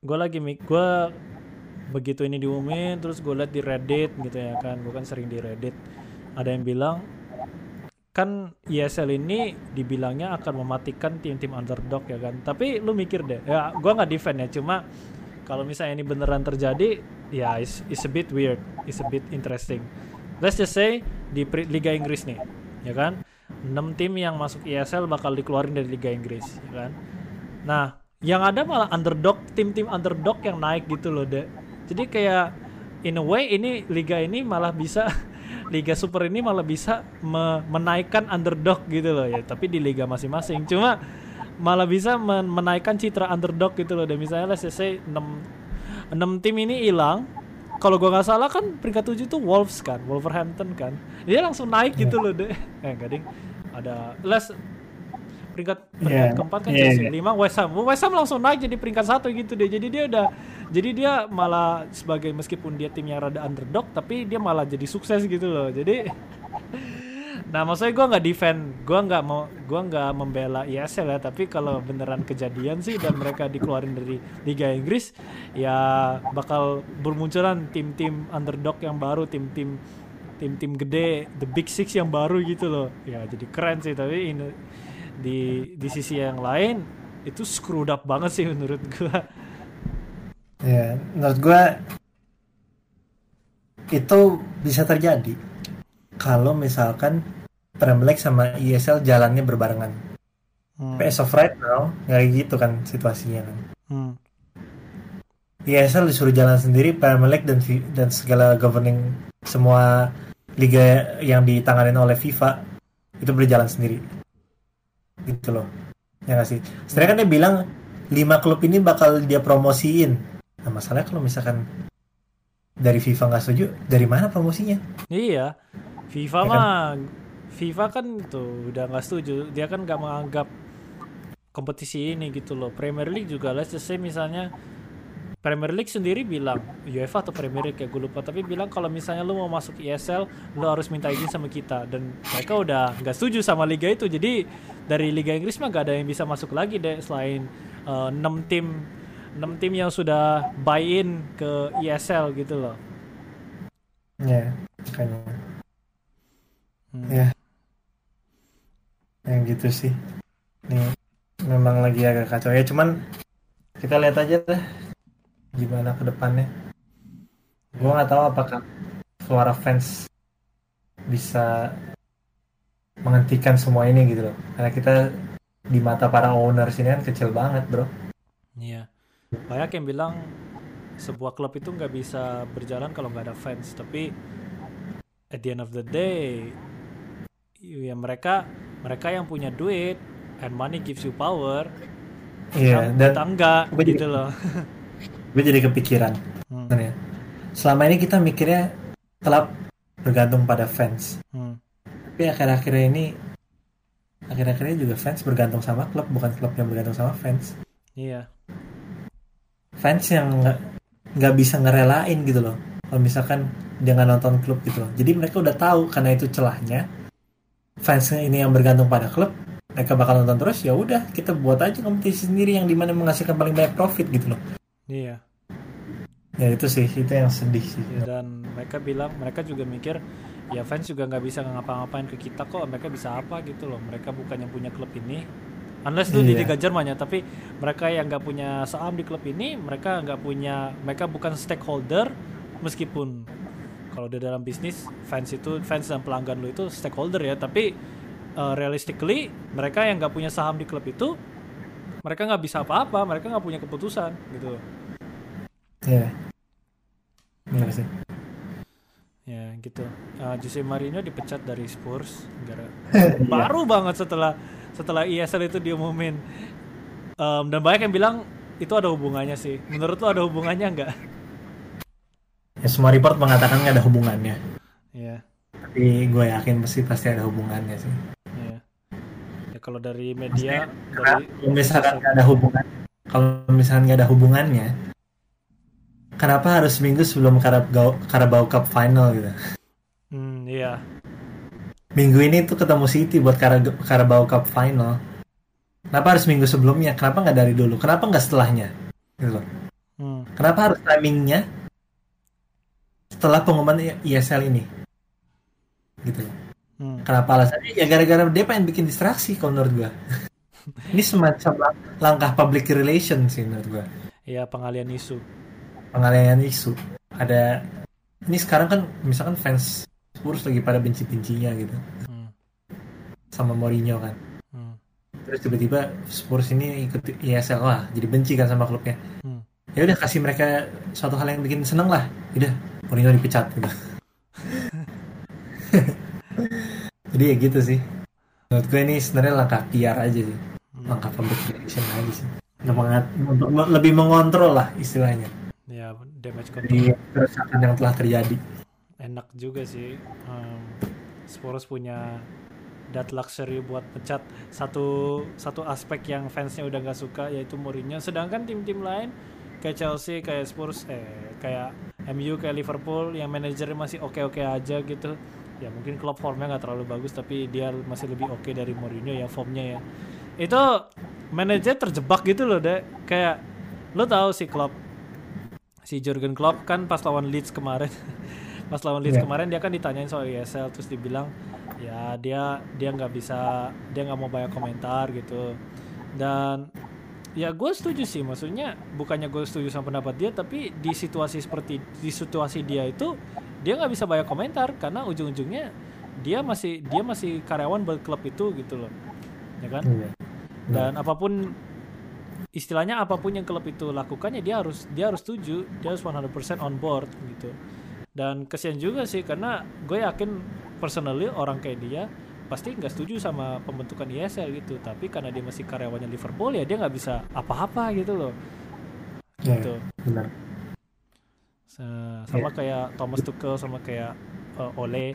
gue lagi mik gue begitu ini diumumin terus gue liat di Reddit gitu ya kan. Gue kan sering di Reddit. Ada yang bilang kan ESL ini dibilangnya akan mematikan tim-tim underdog ya kan. Tapi lu mikir deh. Ya gue nggak defend ya. Cuma kalau misalnya ini beneran terjadi ya it's, it's a bit weird. It's a bit interesting. Let's just say di Liga Inggris nih ya kan 6 tim yang masuk ESL bakal dikeluarin dari Liga Inggris ya kan? Nah yang ada malah underdog tim-tim underdog yang naik gitu loh deh jadi kayak in a way ini liga ini malah bisa liga super ini malah bisa me- menaikkan underdog gitu loh ya. Tapi di liga masing-masing. Cuma malah bisa men- menaikkan citra underdog gitu loh dan misalnya let's say 6 6 tim ini hilang kalau gua nggak salah kan peringkat 7 itu Wolves kan Wolverhampton kan. Dia langsung naik gitu loh deh eh enggak ding. Ada les peringkat peringkat Iya, keempat kan iya, Chelsea. iya. lima West Ham. West Ham langsung naik jadi peringkat satu gitu deh. Jadi dia udah jadi dia malah sebagai meskipun dia tim yang rada underdog tapi dia malah jadi sukses gitu loh. Jadi nah maksudnya gue nggak defend gue nggak mau gue nggak membela ISL ya tapi kalau beneran kejadian sih dan mereka dikeluarin dari Liga Inggris ya bakal bermunculan tim-tim underdog yang baru tim-tim tim-tim gede the big six yang baru gitu loh. Ya jadi keren sih tapi ini di di sisi yang lain itu screwed up banget sih menurut gua. Ya, menurut gue itu bisa terjadi. Kalau misalkan Premier League sama ESL jalannya berbarengan. Hmm, Tapi as of right now, nggak gitu kan situasinya kan. hmm, ESL disuruh jalan sendiri, Premier League dan dan segala governing semua liga yang ditanganin oleh FIFA itu berjalan sendiri. Gitu loh. Ya nggak sih? Sebenarnya kan dia bilang lima klub ini bakal dia promosiin. Nah masalahnya kalau misalkan dari FIFA nggak setuju, dari mana promosinya? iya FIFA Ya kan? mah FIFA kan tuh udah nggak setuju dia kan nggak menganggap kompetisi ini gitu loh Premier League juga let's just say misalnya Premier League sendiri bilang UEFA atau Premier League kayak gue lupa tapi bilang kalau misalnya lu mau masuk ESL lu harus minta izin sama kita dan mereka udah nggak setuju sama liga itu jadi dari Liga Inggris mah gak ada yang bisa masuk lagi deh selain eh, 6 tim 6 tim yang sudah buy in ke ESL gitu loh Ya, makanya. Hmm. Ya. Yang gitu sih. Nih, memang lagi agak kacau ya. Cuman kita lihat aja deh gimana ke depannya. Gua nggak tahu apakah suara fans bisa menghentikan semua ini gitu loh. Karena kita di mata para owners ini kan kecil banget bro. Iya. Banyak yang bilang sebuah klub itu nggak bisa berjalan kalau nggak ada fans. Tapi at the end of the day, ya mereka mereka yang punya duit and money gives you power. Iya. Dan kita enggak jadi- gitu loh. gue jadi kepikiran. Hmm, sebenarnya. Selama ini kita mikirnya klub bergantung pada fans. hmm, tapi akhir-akhir ini akhir-akhir ini juga fans bergantung sama klub bukan klub yang bergantung sama fans Iya. fans yang nggak nggak bisa ngerelain gitu loh kalau misalkan dia nggak nonton klub gitu loh jadi mereka udah tahu karena itu celahnya fansnya ini yang bergantung pada klub mereka bakal nonton terus ya udah kita buat aja kompetisi sendiri yang di mana menghasilkan paling banyak profit gitu loh Iya. ya itu sih itu yang sedih sih Dan mereka bilang mereka juga mikir ya fans juga nggak bisa ngapa-ngapain ke kita kok. Mereka bisa apa gitu loh. Mereka bukan yang punya klub ini. Unless itu di Iya. Liga Jerman ya, tapi mereka yang nggak punya saham di klub ini, mereka nggak punya, mereka bukan stakeholder, meskipun kalau di dalam bisnis fans itu fans dan pelanggan lu itu stakeholder ya, tapi uh, realistically mereka yang nggak punya saham di klub itu, mereka nggak bisa apa-apa, mereka nggak punya keputusan gitu. ya Iya sih Ya gitu. Uh, Jose Mourinho dipecat dari Spurs gara Iya. baru banget setelah setelah ESL itu diumumin. Um, dan banyak yang bilang itu ada hubungannya sih. Menurut lo ada hubungannya nggak? Ya semua report mengatakan nggak ada hubungannya. Ya, tapi gue yakin pasti pasti ada hubungannya sih. Ya. Ya kalau dari media dari kalau misalkan nggak ada hubungan kalau misalkan nggak ada hubungannya kenapa harus minggu sebelum Carabao, Carabao Cup final gitu? Hmm, iya. minggu ini tuh ketemu City buat Carabao Cup final. Kenapa harus minggu sebelumnya? Kenapa nggak dari dulu? Kenapa nggak setelahnya? Gitu. Loh Hmm, kenapa harus timingnya setelah pengumuman ISL ini gitu loh hmm. Kenapa alasannya? Ya gara-gara dia pengen bikin distraksi kalau menurut gua. Ini semacam lang- langkah public relation sih menurut gua. Ya pengalian isu. Pengalihan isu. Ada ini sekarang kan misalkan fans Spurs lagi pada benci-bencinya gitu Hmm, sama Mourinho kan. hmm, Terus tiba-tiba Spurs ini ikut ISL lah, jadi benci kan sama klubnya. hmm. Ya udah kasih mereka suatu hal yang bikin seneng lah. Udah Mourinho dipecat gitu. jadi ya gitu sih. Menurut gue ini sebenarnya langkah PR aja sih. langkah public relation aja sih untuk, lebih mengontrol lah istilahnya Ya damage control kerusakan yang telah terjadi enak juga sih. Um, Spurs punya that luxury buat pecat satu satu aspek yang fansnya udah nggak suka yaitu Mourinho sedangkan tim-tim lain kayak Chelsea kayak Spurs eh kayak MU kayak Liverpool yang manajernya masih oke-oke aja gitu. Ya mungkin klub formnya nggak terlalu bagus tapi dia masih lebih oke dari Mourinho ya formnya ya. Itu manajer terjebak gitu loh deh kayak lo tahu si Klopp si Jurgen Klopp kan pas lawan Leeds kemarin. Pas lawan Leeds Yeah. kemarin dia kan ditanyain soal ESL terus dibilang ya dia dia nggak bisa dia nggak mau banyak komentar gitu. Dan ya gue setuju sih. Maksudnya bukannya gue setuju sama pendapat dia tapi di situasi seperti di situasi dia itu dia nggak bisa banyak komentar karena ujung-ujungnya dia masih dia masih karyawan buat klub itu gitu loh. Ya kan? Iya. dan apa pun istilahnya apa pun yang klub itu lakukan ya dia harus dia harus setuju. Dia harus 100% on board gitu. Dan kesian juga sih karena gue yakin personally orang kayak dia pasti nggak setuju sama pembentukan ISL gitu. Tapi karena dia masih karyawannya Liverpool ya dia nggak bisa apa-apa gitu loh. Iya, gitu. benar. Sa- sama kayak Thomas Tuchel sama kayak eh, Ole.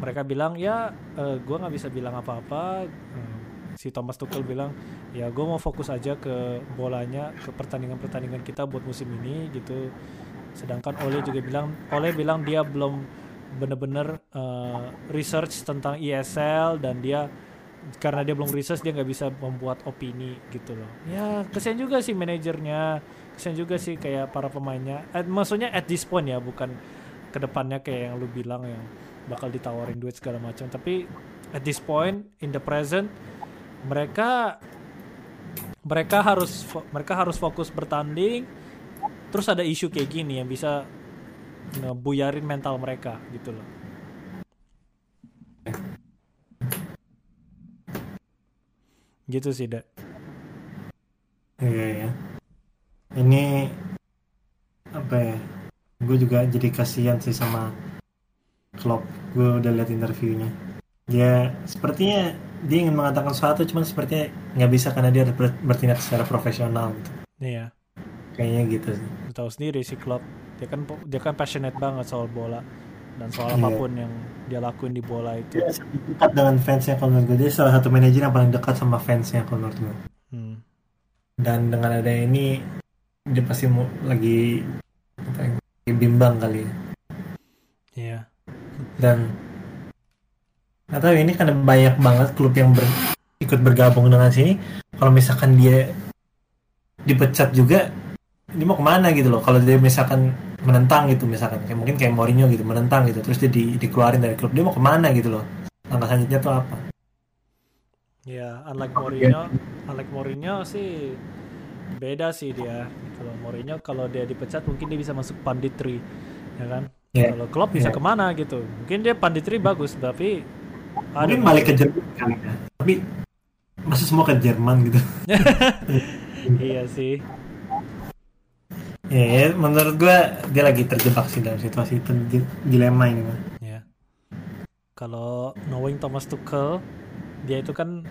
Mereka bilang ya eh, gue nggak bisa bilang apa-apa. Eh, si Thomas Tuchel bilang ya gue mau fokus aja ke bolanya ke pertandingan-pertandingan kita buat musim ini gitu. Sedangkan Ole juga bilang Ole bilang dia belum bener-bener eh, research tentang ESL dan dia karena dia belum research dia nggak bisa membuat opini gitu loh. Ya kesian juga sih manajernya. Kesian juga sih kayak para pemainnya. Eh, maksudnya at this point ya bukan ke depannya kayak yang lu bilang yang bakal ditawarin duit segala macam. Tapi at this point in the present mereka mereka harus mereka harus fokus bertanding. Terus ada isu kayak gini yang bisa ngebuyarin mental mereka gitu loh gitu sih dek Iya, iya. Ini apa ya? Gue juga jadi kasihan sih sama Klopp. Gue udah lihat interviewnya. Dia sepertinya dia ingin mengatakan sesuatu, cuman sepertinya nggak bisa karena dia harus bertindak secara profesional. Gitu. Iya, Kayaknya gitu sih. tahu sendiri si Klopp. Dia kan dia kan passionate banget soal bola dan soal Iya. apa pun yang dia lakuin di bola itu. Dia dekat dengan fansnya kalau menurut gue. Dia salah satu manajer yang paling dekat sama fansnya kalau menurut gue. Hmm. Dan dengan ada ini, dia pasti mau lagi ya, lagi bimbang kali ya. Iya. dan nggak tahu ini karena banyak banget klub yang ber- ikut bergabung dengan sini kalau misalkan dia dipecat juga dia mau ke mana gitu loh kalau dia misalkan menentang gitu misalkan kayak mungkin kayak Mourinho gitu menentang gitu terus dia di- dikeluarin dari klub dia mau ke mana gitu loh langkah selanjutnya tuh apa Ya, unlike Mourinho, unlike Mourinho sih beda sih dia. Kalau Mourinho kalau dia dipecat mungkin dia bisa masuk panditri, ya kan? ya Kalau Klopp bisa Iya. ke mana gitu? Mungkin dia panditri bagus, tapi ada mungkin balik ke Jerman kali ya tapi masa semua ke Jerman gitu iya sih. Ya, ya, menurut gua dia lagi terjebak sih dalam situasi itu di- dilema ini mah Ya. Kalau knowing Thomas Tuchel, dia itu kan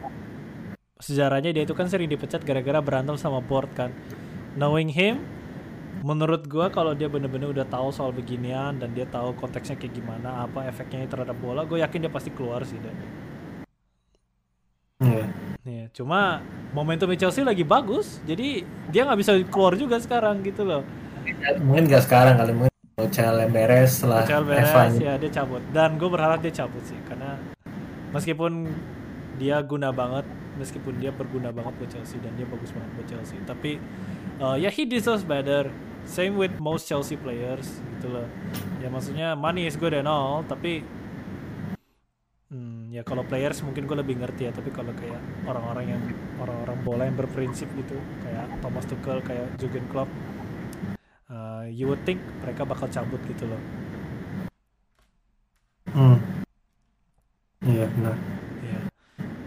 sejarahnya dia itu kan sering dipecat gara-gara berantem sama board kan. Knowing him, menurut gua kalau dia bener-bener udah tahu soal beginian dan dia tahu konteksnya kayak gimana, apa efeknya terhadap bola, gue yakin dia pasti keluar sih deh. Iya. Nih, cuma momentum Chelsea lagi bagus, jadi dia nggak bisa keluar juga sekarang gitu loh. mungkin gak sekarang kali mungkin kalau Cel beres setelah Michael Eva Beres ya dia cabut dan gue berharap dia cabut sih karena meskipun dia guna banget meskipun dia berguna banget buat Chelsea dan dia bagus banget buat Chelsea tapi uh, ya he deserves better same with most Chelsea players gitu loh ya maksudnya money is good and all tapi ya kalau players mungkin gue lebih ngerti ya tapi kalau kayak orang-orang yang orang-orang bola yang berprinsip gitu kayak Thomas Tuchel kayak Jurgen Klopp uh, you would think mereka bakal cabut gitu loh Hmm. Iya benar. Iya.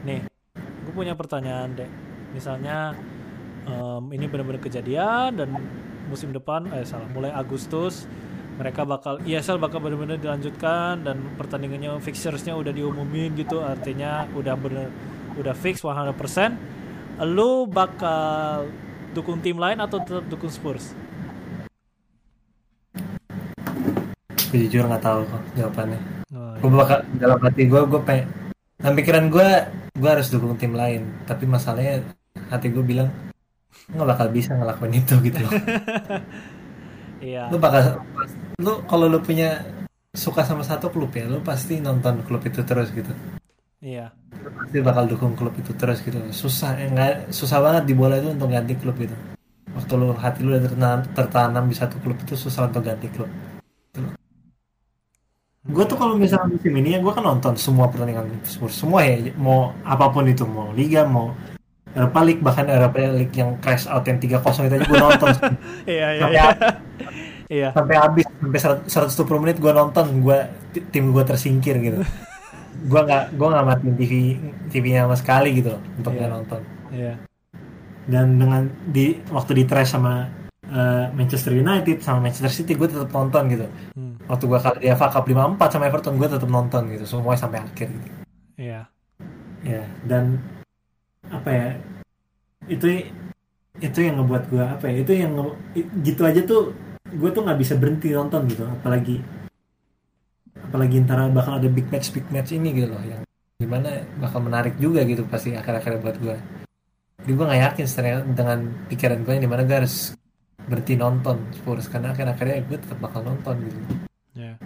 Nih, gue punya pertanyaan deh. Misalnya em, ini benar-benar kejadian dan musim depan, eh salah, mulai Agustus mereka bakal ESL bakal benar-benar dilanjutkan dan pertandingannya fixturesnya udah diumumin gitu, artinya udah bener udah fix 100%. Lu bakal dukung tim lain atau tetap dukung Spurs? Gue jujur nggak tahu kok jawabannya. Oh, Gue bakal dalam hati gue gue pengen Nah pikiran gue, gue harus dukung tim lain. Tapi masalahnya hati gue bilang nggak bakal bisa ngelakuin itu gitu loh. Iya. lu bakal, lu kalau lu punya suka sama satu klub ya, lu pasti nonton klub itu terus gitu. Iya. Lu pasti bakal dukung klub itu terus gitu. Susah, eh, nggak susah banget di bola itu untuk ganti klub gitu. Waktu lu hati lu udah tertanam, tertanam di satu klub itu susah untuk ganti klub. Gue tuh kalau misalnya musim ini ya gue kan nonton semua pertandingan Spurs semua ya mau apa pun itu mau liga mau Europa League bahkan Europa League yang crash out yang 3-0 itu aja gue nonton Iya, iya. iya. Iya. sampai habis sampai 120 menit gue nonton gue tim gue tersingkir gitu gue nggak gue nggak matiin TV TV-nya sama sekali gitu untuk Iya. nggak nonton Iya. dan dengan di waktu di trash sama eh, Manchester United sama Manchester City gue tetap nonton gitu Hmm. waktu gue kalah di FA Cup 5-4 sama Everton gue tetap nonton gitu semuanya sampai akhir gitu. Iya. ya dan apa ya itu itu yang ngebuat gue apa ya itu yang nge- gitu aja tuh gue tuh nggak bisa berhenti nonton gitu apalagi apalagi ntar bakal ada big match big match ini gitu loh yang di mana bakal menarik juga gitu pasti akhir-akhirnya buat gue jadi gue nggak yakin sebenarnya dengan pikiran gue yang di mana gue harus berhenti nonton Spurs karena akhir-akhirnya gue tetap bakal nonton gitu Iya.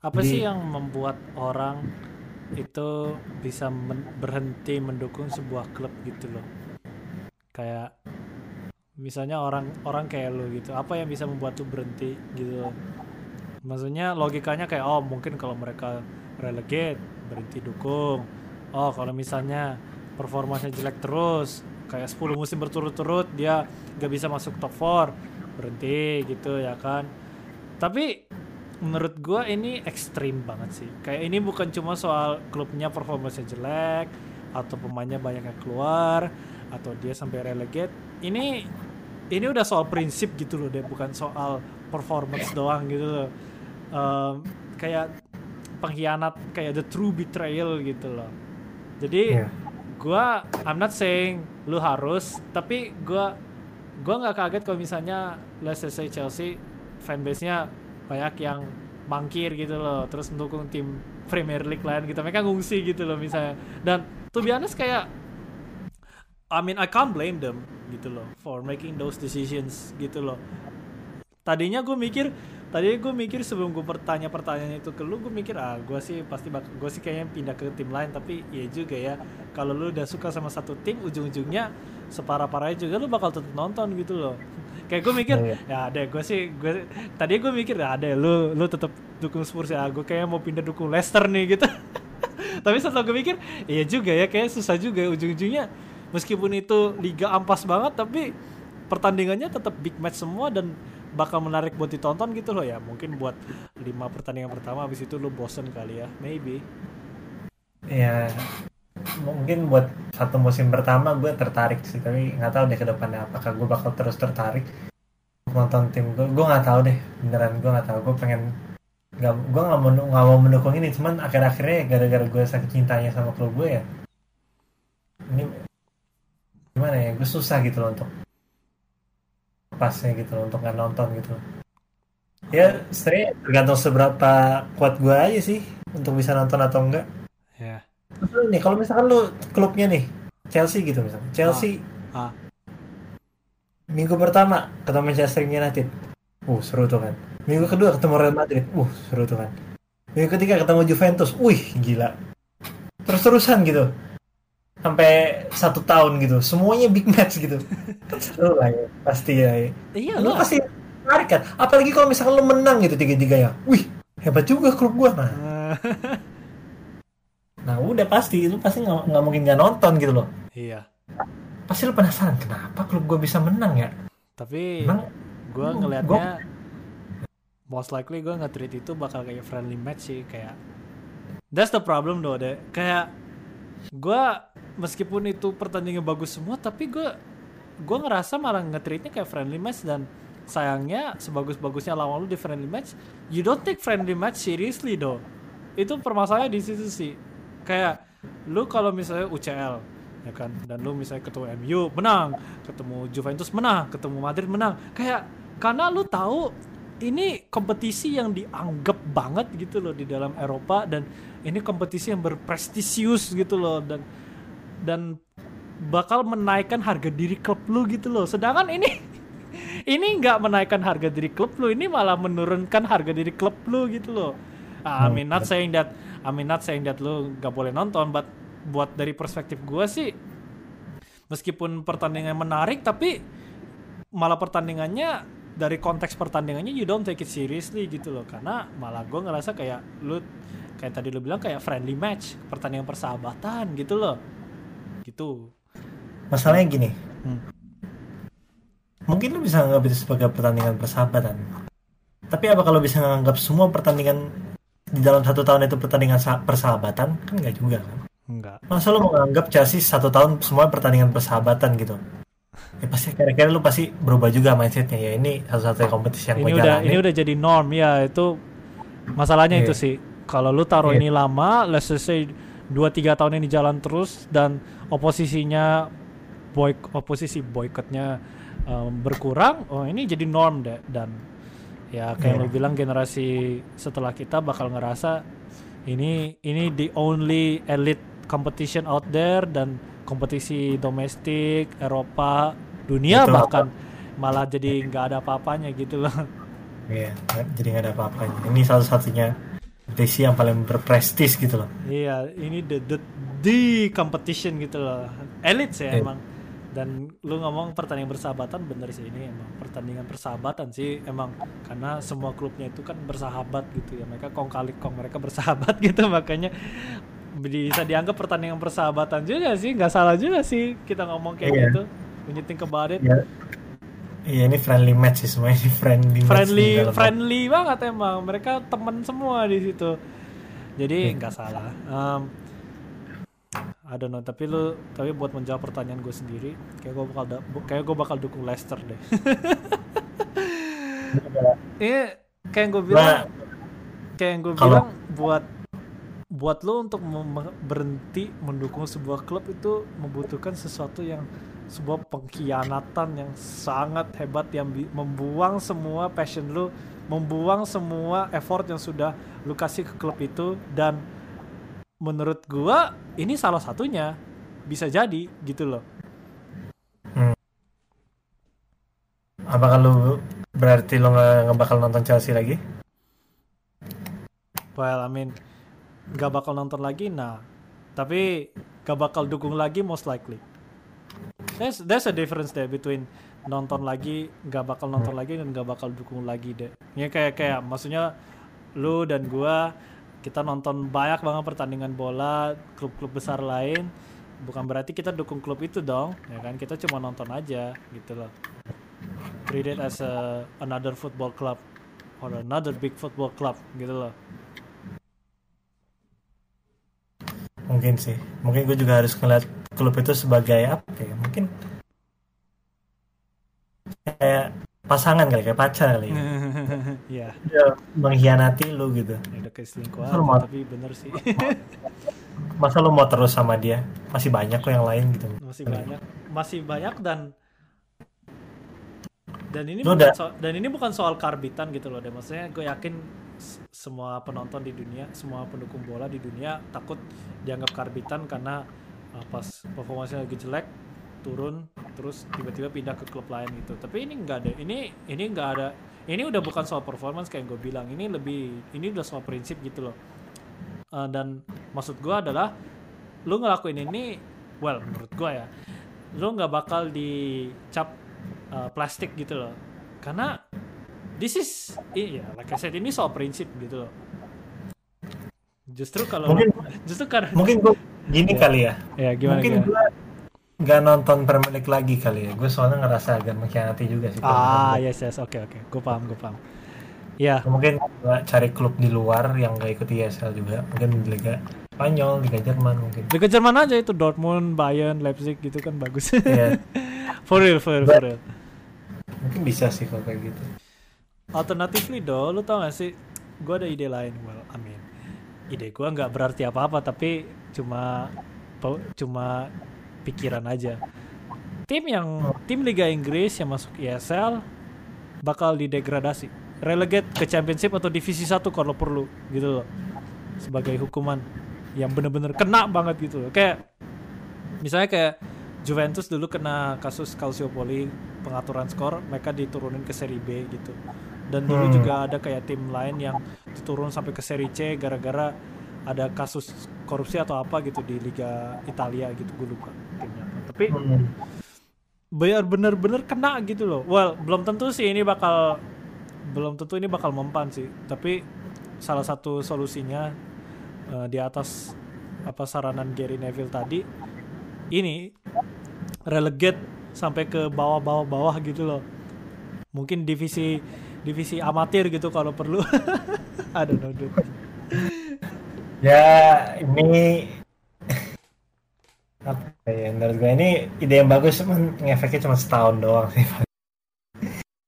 Apa Jadi- sih yang membuat orang itu bisa men- berhenti mendukung sebuah klub gitu loh? Kayak misalnya orang orang kayak lu gitu, apa yang bisa membuat lu berhenti gitu? Maksudnya logikanya kayak oh mungkin kalau mereka relegate berhenti dukung. Oh kalau misalnya performanya jelek terus kayak 10 musim berturut-turut dia gak bisa masuk top 4 berhenti gitu ya kan. Tapi menurut gua ini ekstrim banget sih. Kayak ini bukan cuma soal klubnya performanya jelek atau pemainnya banyak yang keluar atau dia sampai relegate. Ini ini udah soal prinsip gitu loh deh, bukan soal performance doang gitu loh. Em, kayak pengkhianat kayak the true betrayal gitu loh. Jadi Iya. gua I'm not saying lu harus, tapi gua gua nggak kaget kalau misalnya let's say Chelsea fanbase-nya banyak yang mangkir gitu loh, terus mendukung tim Premier League lain gitu. Mereka ngungsi gitu loh misalnya. Dan be honest kayak I mean I can't blame them gitu loh for making those decisions gitu loh. Tadinya gue mikir tadi gue mikir sebelum gue bertanya pertanyaan itu ke lu gue mikir ah gue sih pasti bak gue sih kayaknya pindah ke tim lain tapi ya juga ya kalau lu udah suka sama satu tim ujung-ujungnya separah parahnya juga lu bakal tetap nonton gitu loh kayak gue mikir Iya. ya ada gue sih gue tadi gue mikir ya ada lu lu tetap dukung Spurs ya gue kayaknya mau pindah dukung Leicester nih gitu tapi setelah gue mikir iya juga ya kayak susah juga ya ujung-ujungnya meskipun itu liga ampas banget tapi pertandingannya tetap big match semua dan bakal menarik buat ditonton gitu loh ya. Mungkin buat lima pertandingan pertama habis itu lu bosen kali ya. Maybe. Ya mungkin buat satu musim pertama gue tertarik sih tapi nggak tahu deh ke depannya apakah gue bakal terus tertarik nonton tim gue. Gue nggak tahu deh beneran gue nggak tahu. Gue pengen nggak gue nggak mau nggak mau mendukung ini. Cuman akhir-akhirnya gara-gara gue sakit cintanya sama klub gue ya. Ini gimana ya gue susah gitu loh untuk pasnya gitu loh untuk nggak nonton gitu loh. ya sebenarnya tergantung seberapa kuat gue aja sih untuk bisa nonton atau enggak. Ya. Lu nih kalau misalkan lu klubnya nih Chelsea gitu misalnya Chelsea ah minggu pertama ketemu Manchester United. Uh seru tuh kan. Minggu kedua ketemu Real Madrid. Uh seru tuh kan. Minggu ketiga ketemu Juventus. Wih gila. Terus terusan gitu sampai satu tahun gitu. Semuanya big match gitu. Seru lah ya pasti ya, ya. iya lu pasti menarik kan? Apalagi kalau misalkan lu menang gitu tiga tiganya wih hebat juga klub gua nah. Nah udah pasti lu pasti nggak nggak mungkin nggak nonton gitu loh. Iya. Pasti lu penasaran kenapa klub gue bisa menang ya? Tapi emang gue Hmm, ngelihatnya most likely gue nge-treat itu bakal kayak friendly match sih kayak that's the problem though deh. Kayak gue meskipun itu pertandingan bagus semua tapi gue gue ngerasa malah nge-treatnya kayak friendly match dan sayangnya sebagus-bagusnya lawan lu di friendly match you don't take friendly match seriously though. Itu permasalahannya di situ sih. Kayak lu kalau misalnya UCL ya kan? Dan lu misalnya ketemu MU menang. Ketemu Juventus menang. Ketemu Madrid menang. Kayak karena lu tahu ini kompetisi yang dianggap banget gitu loh di dalam Eropa dan ini kompetisi yang berprestisius gitu loh dan dan bakal menaikkan harga diri klub lu gitu loh. Sedangkan ini ini nggak menaikkan harga diri klub lu, ini malah menurunkan harga diri klub lu gitu loh. Ah, I Hmm, mean not saying that I mean not saying that lu nggak boleh nonton, but buat dari perspektif gua sih meskipun pertandingan menarik tapi malah pertandingannya dari konteks pertandingannya you don't take it seriously gitu loh karena malah gue ngerasa kayak lu kayak tadi lu bilang kayak friendly match pertandingan persahabatan gitu loh gitu Masalahnya gini, Hmm. mungkin lu bisa nganggap itu sebagai pertandingan persahabatan. Tapi apa kalau bisa nganggap semua pertandingan di dalam satu tahun itu pertandingan sa- persahabatan? Kan nggak juga kan? enggak Masa lu menganggap Chelsea satu tahun semua pertandingan persahabatan gitu? Ya pasti kira-kira lu pasti berubah juga mindsetnya ya ini satu-satunya kompetisi yang ini udah ini udah jadi norm ya itu masalahnya Iya. itu sih kalau lu taruh Iya. ini lama let's just say 2-3 tahun ini jalan terus dan oposisinya boy oposisi boykotnya um, berkurang oh ini jadi norm deh dan ya kayak Iya. lu bilang generasi setelah kita bakal ngerasa ini ini the only elite competition out there dan kompetisi domestik Eropa dunia Betul. bahkan malah jadi nggak ada apa-apanya gitu loh Iya, jadi nggak ada apa-apanya. Ini satu-satunya kompetisi yang paling berprestis gitu loh. Iya, ini the the the competition gitu loh. Elite sih Iya. emang. Dan lu ngomong pertandingan persahabatan bener sih ini emang pertandingan persahabatan sih emang karena semua klubnya itu kan bersahabat gitu ya. Mereka kong kali kong mereka bersahabat gitu makanya bisa dianggap pertandingan persahabatan juga sih. nggak salah juga sih kita ngomong kayak Iya. gitu. When you think about it. Ya. Iya ini friendly match sih semua ini friendly match friendly dalam- friendly banget emang. Mereka temen semua di situ. Jadi Iya. nggak salah. Um, I don't know tapi lu tapi buat menjawab pertanyaan gue sendiri kayak gue bakal kayak gue bakal dukung Leicester deh. Ini kayak yang gue bilang Nah, kayak yang gue bilang buat buat lo untuk mem- berhenti mendukung sebuah klub itu membutuhkan sesuatu yang sebuah pengkhianatan yang sangat hebat yang membuang semua passion lo membuang semua effort yang sudah lu kasih ke klub itu. Dan menurut gua ini salah satunya. Bisa jadi gitu loh. Apakah lu berarti lo nggak nggak bakal nonton Chelsea lagi? well I mean gak bakal nonton lagi nah. Tapi gak bakal dukung lagi most likely there's there's a difference there between nonton lagi gak bakal nonton lagi dan gak bakal dukung lagi deh. Ya kayak kayak maksudnya lu dan gua kita nonton banyak banget pertandingan bola klub-klub besar lain. Bukan berarti kita dukung klub itu dong ya kan? Kita cuma nonton aja gitu loh. Treat it as a another football club or another big football club gitu loh. Mungkin sih. Mungkin gue juga harus ngeliat klub itu sebagai apa ya? Mungkin kayak pasangan kali, kayak pacar kali. ya ya. Dia mengkhianati lu gitu. ya udah kayak mau- tapi bener sih Masa lu mau terus sama dia? Masih banyak kok yang lain gitu. masih banyak masih banyak dan dan ini Lu bukan udah- so- dan ini bukan soal karbitan gitu loh deh maksudnya gue yakin semua penonton di dunia semua pendukung bola di dunia takut dianggap karbitan karena uh, pas performanya lagi jelek turun terus tiba-tiba pindah ke klub lain gitu. Tapi ini enggak deh ini ini enggak ada ini udah bukan soal performance kayak gue bilang ini lebih ini udah soal prinsip gitu loh. Uh, dan maksud gue adalah lu ngelakuin ini well menurut gue ya lu nggak bakal dicap uh, plastik gitu loh. Karena this is iya like I said ini soal prinsip gitu loh. Justru kalau Mungkin justru karena mungkin gue gini Ya. kali ya. ya gimana mungkin gimana? gue nggak nonton Premier League lagi kali ya. Gue soalnya ngerasa agak mengkhianati juga sih. ah yes yes oke oke gue paham gue paham ya Mungkin gua cari klub di luar yang nggak ikut ESL juga. Mungkin Liga Spanyol, Liga Jerman mungkin. Liga Jerman aja itu Dortmund Bayern Leipzig gitu kan bagus Iya, for real for real for real mungkin bisa sih kalau kayak gitu. Alternatively do, lu tau gak sih? Gue ada ide lain. Well, I mean, ide gue nggak berarti apa-apa, tapi cuma cuma pikiran aja. Tim yang tim Liga Inggris yang masuk ESL bakal didegradasi. relegate ke championship atau divisi satu kalau perlu gitu loh sebagai hukuman yang bener-bener kena banget gitu loh kayak misalnya kayak Juventus dulu kena kasus Calciopoli pengaturan skor mereka diturunin ke seri B gitu dan dulu Hmm. juga ada kayak tim lain yang diturun sampai ke seri C gara-gara ada kasus korupsi atau apa gitu di Liga Italia gitu gue lupa timnya apa. tapi Hmm. biar bener-bener kena gitu loh. Well, belum tentu sih ini bakal belum tentu ini bakal mempan sih. Tapi salah satu solusinya eh, di atas apa saranan Gary Neville tadi ini relegate sampai ke bawah-bawah bawah gitu loh. Mungkin divisi divisi amatir gitu kalau perlu. I don't know, dude. Ya ini apa ya menurut gue ini ide yang bagus cuman ngefeknya cuma setahun doang sih.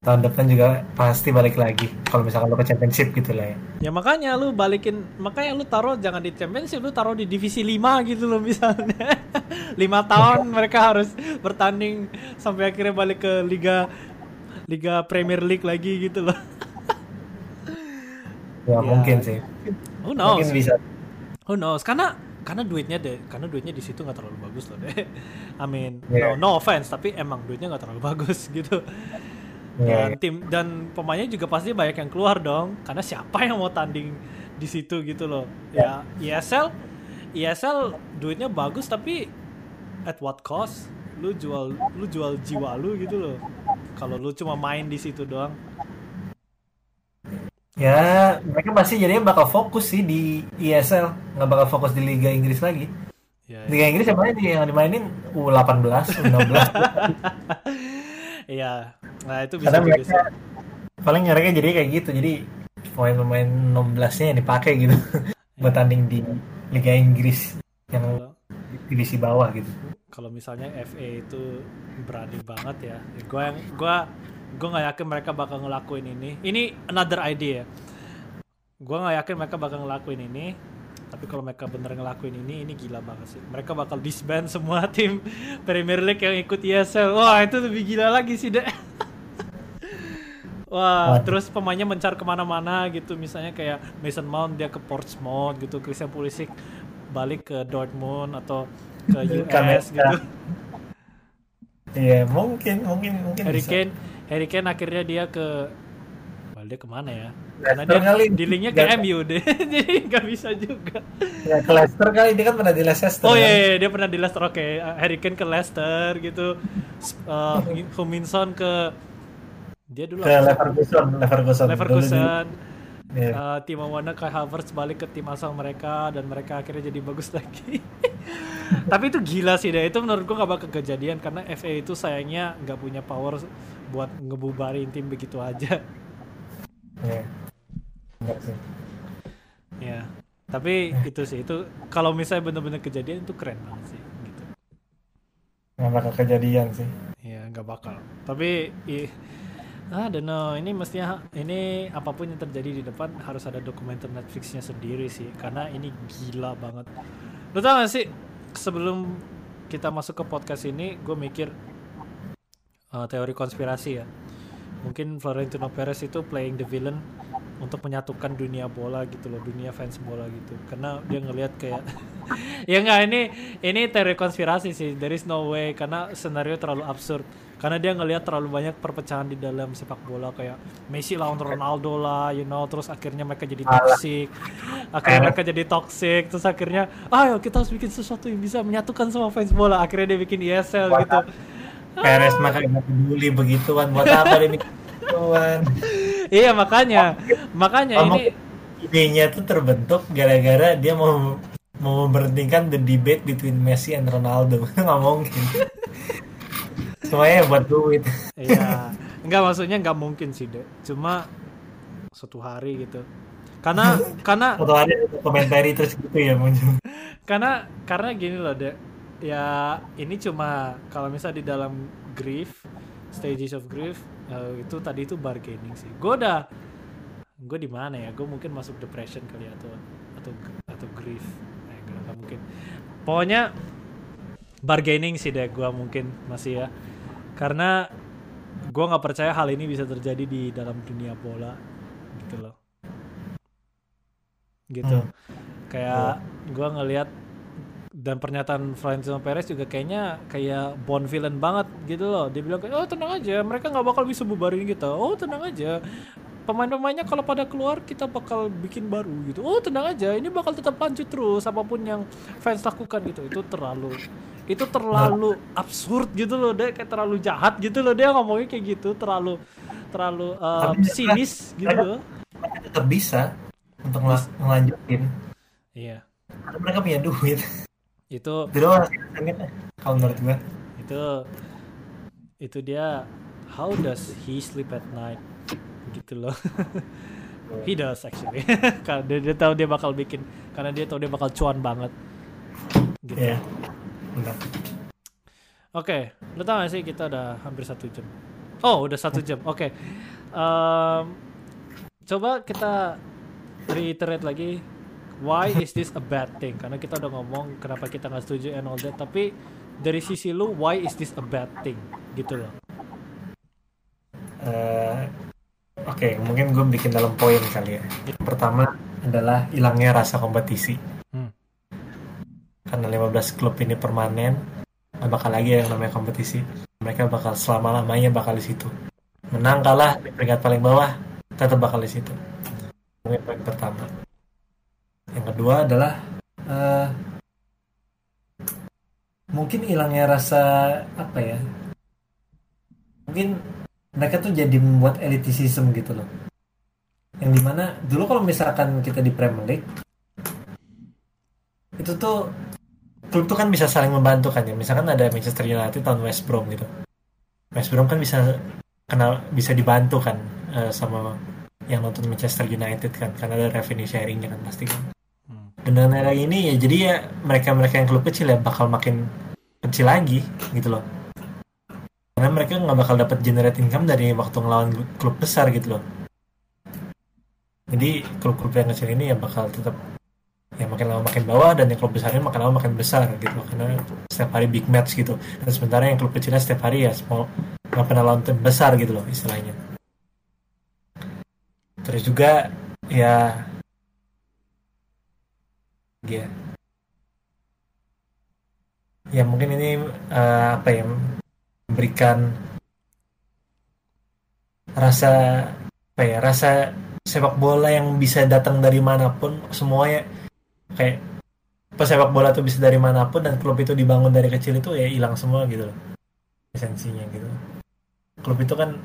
Tahun depan juga pasti balik lagi kalau misalkan lo ke championship gitu lah ya. Ya makanya lu balikin, makanya lu taruh jangan di championship, lu taruh di divisi 5 gitu loh misalnya. 5 tahun mereka harus bertanding sampai akhirnya balik ke liga liga Premier League lagi gitu loh. Ya, Ya. mungkin sih. Who knows? Mungkin bisa. Who knows? Karena karena duitnya deh, karena duitnya di situ nggak terlalu bagus loh deh. I mean, Yeah. no, no offense, tapi emang duitnya nggak terlalu bagus gitu. Ya, Dan tim dan pemainnya juga pasti banyak yang keluar dong, karena siapa yang mau tanding di situ gitu loh. Ya, ESL, ESL duitnya bagus tapi at what cost? Lu jual lu jual jiwa lu gitu loh. Kalau lu cuma main di situ doang. Ya mereka pasti jadinya bakal fokus sih di ESL, nggak bakal fokus di Liga Inggris lagi. Ya, Liga Inggris yang main yang dimainin U18, U16. Iya. Nah, itu bisa Karena juga mereka sih. paling mereka jadi kayak gitu. Jadi pemain-pemain 16-nya yang dipakai gitu buat tanding di Liga Inggris yang divisi bawah gitu. kalau misalnya FA itu berani banget ya gue yang gue gue nggak yakin mereka bakal ngelakuin ini. Ini another idea. Gue nggak yakin mereka bakal ngelakuin ini tapi kalau mereka bener ngelakuin ini ini gila banget sih. Mereka bakal disband semua tim Premier League yang ikut ESL wah itu lebih gila lagi sih deh Wah, Waduh. terus pemainnya mencar ke mana-mana gitu, misalnya kayak Mason Mount dia ke Portsmouth gitu, Christian Pulisic balik ke Dortmund atau ke US gitu. Iya, mungkin mungkin mungkin Harry bisa. Kane, Harry Kane akhirnya dia ke well, dia ke mana ya? Karena Leicester dia kali. dealingnya ke Nggak- MU deh, jadi nggak bisa juga. Ya, ke Leicester kali dia kan pernah di Leicester. Oh kan? iya, iya, dia pernah di Leicester. Oke, Harry Kane ke Leicester gitu. Uh, Huminson ke dia dulu Ke? Leverkusen, Leverkusen. Leverkusen. Iya. Uh, Timo Werner ke Havertz balik ke tim asal mereka dan mereka akhirnya jadi bagus lagi. Tapi itu gila sih deh. Itu menurut gua gak bakal kejadian karena FA itu sayangnya nggak punya power buat ngebubarin tim begitu aja. Enggak sih. Ya. Tapi itu sih itu kalau misalnya bener-bener kejadian itu keren banget sih gitu. Nggak bakal kejadian sih. Ya nggak bakal. Tapi i, I don't know. Ini mestinya ini apa pun yang terjadi di depan harus ada dokumenter Netflixnya sendiri sih. Karena ini gila banget. Lo tau gak sih sebelum kita masuk ke podcast ini, gue mikir uh, teori konspirasi ya. Mungkin Florentino Perez itu playing the villain untuk menyatukan dunia bola gitu loh, dunia fans bola gitu. Karena dia ngelihat kayak ya enggak ini ini teori konspirasi sih. There is no way karena scenario terlalu absurd. Karena dia ngelihat terlalu banyak perpecahan di dalam sepak bola kayak Messi lawan Ronaldo lah, you know, terus akhirnya mereka jadi toxic. Akhirnya mereka jadi toxic, terus akhirnya ayo kita harus bikin sesuatu yang bisa menyatukan semua fans bola. Akhirnya dia bikin ESL gitu. Perez mah kagak peduli begituan buat apa dia bikin begituan. Iya makanya, makanya ini idenya tuh terbentuk gara-gara dia mau mau memberhentikan the debate between Messi and Ronaldo. Nggak mungkin. Semuanya buat duit. Iya, nggak maksudnya nggak mungkin sih deh. Cuma suatu hari gitu. Karena karena Atau ada komentari terus gitu ya muncul. karena karena gini loh deh. Ya ini cuma kalau misalnya di dalam grief, stages of grief eh, itu tadi itu bargaining sih. Gue udah gue di mana ya? Gue mungkin masuk depression kali ya, atau atau atau grief. Eh, nggak nggak mungkin. Pokoknya bargaining sih deh gue mungkin masih ya. Karena gue nggak percaya hal ini bisa terjadi di dalam dunia bola gitu loh gitu Hmm. kayak gua ngelihat dan pernyataan Florentino Perez juga kayaknya kayak Bond villain banget gitu loh. Dia bilang oh tenang aja mereka nggak bakal bisa bubarin kita. Oh tenang aja. Pemain-pemainnya kalau pada keluar kita bakal bikin baru gitu. Oh tenang aja ini bakal tetap lanjut terus apa pun yang fans lakukan gitu. Itu terlalu itu terlalu absurd gitu loh dia kayak terlalu jahat gitu loh dia ngomongnya kayak gitu. Terlalu terlalu uh, mereka- sinis gitu loh. tetap bisa untuk ngel- ngelanjutin. Iya. Karena mereka punya duit itu itu kalau menurut gue itu itu dia how does he sleep at night? Gitu loh. He does actually. Karena dia, dia tahu dia bakal bikin karena dia tahu dia bakal cuan banget. Gitu. Ya benar. Oke lu tau gak sih kita udah hampir satu jam? Oh udah satu jam. Oke. Em, coba kita reiterate lagi why is this a bad thing karena kita udah ngomong kenapa kita nggak setuju and all that tapi dari sisi lu why is this a bad thing gitu loh Eh, Oke, mungkin gue bikin dalam poin kali ya. Yang pertama adalah hilangnya rasa kompetisi. Hmm. Karena 15 klub ini permanen, nggak bakal lagi yang namanya kompetisi. Mereka bakal selama-lamanya bakal di situ. Menang kalah di peringkat paling bawah, tetap bakal di situ. Mungkin poin pertama. Yang kedua adalah eh, mungkin hilangnya rasa apa ya? Mungkin mereka tuh jadi membuat elitisism gitu loh. Yang di mana dulu kalau misalkan kita di Premier League itu tuh klub tuh kan bisa saling membantu kan ya. Misalkan ada Manchester United tahun West Brom gitu. West Brom kan bisa kenal bisa dibantu kan eh, sama yang nonton Manchester United kan karena ada revenue sharingnya kan pasti kan dengan era ini ya jadi ya mereka mereka yang klub kecil ya bakal makin kecil lagi gitu loh. Karena mereka nggak bakal dapat generate income dari waktu ngelawan klub besar gitu loh. Jadi klub-klub yang kecil ini ya bakal tetap ya makin lama makin bawah dan yang klub besarnya makin lama makin besar gitu karena setiap hari big match gitu. Dan sementara yang klub kecilnya setiap hari ya small nggak pernah lawan tim besar gitu loh istilahnya. Terus juga ya ya ya mungkin ini eh, apa ya memberikan rasa apa ya rasa sepak bola yang bisa datang dari mana pun semuanya kayak pesepak bola tuh bisa dari mana pun dan klub itu dibangun dari kecil itu ya hilang semua gitu loh esensinya gitu. Klub itu kan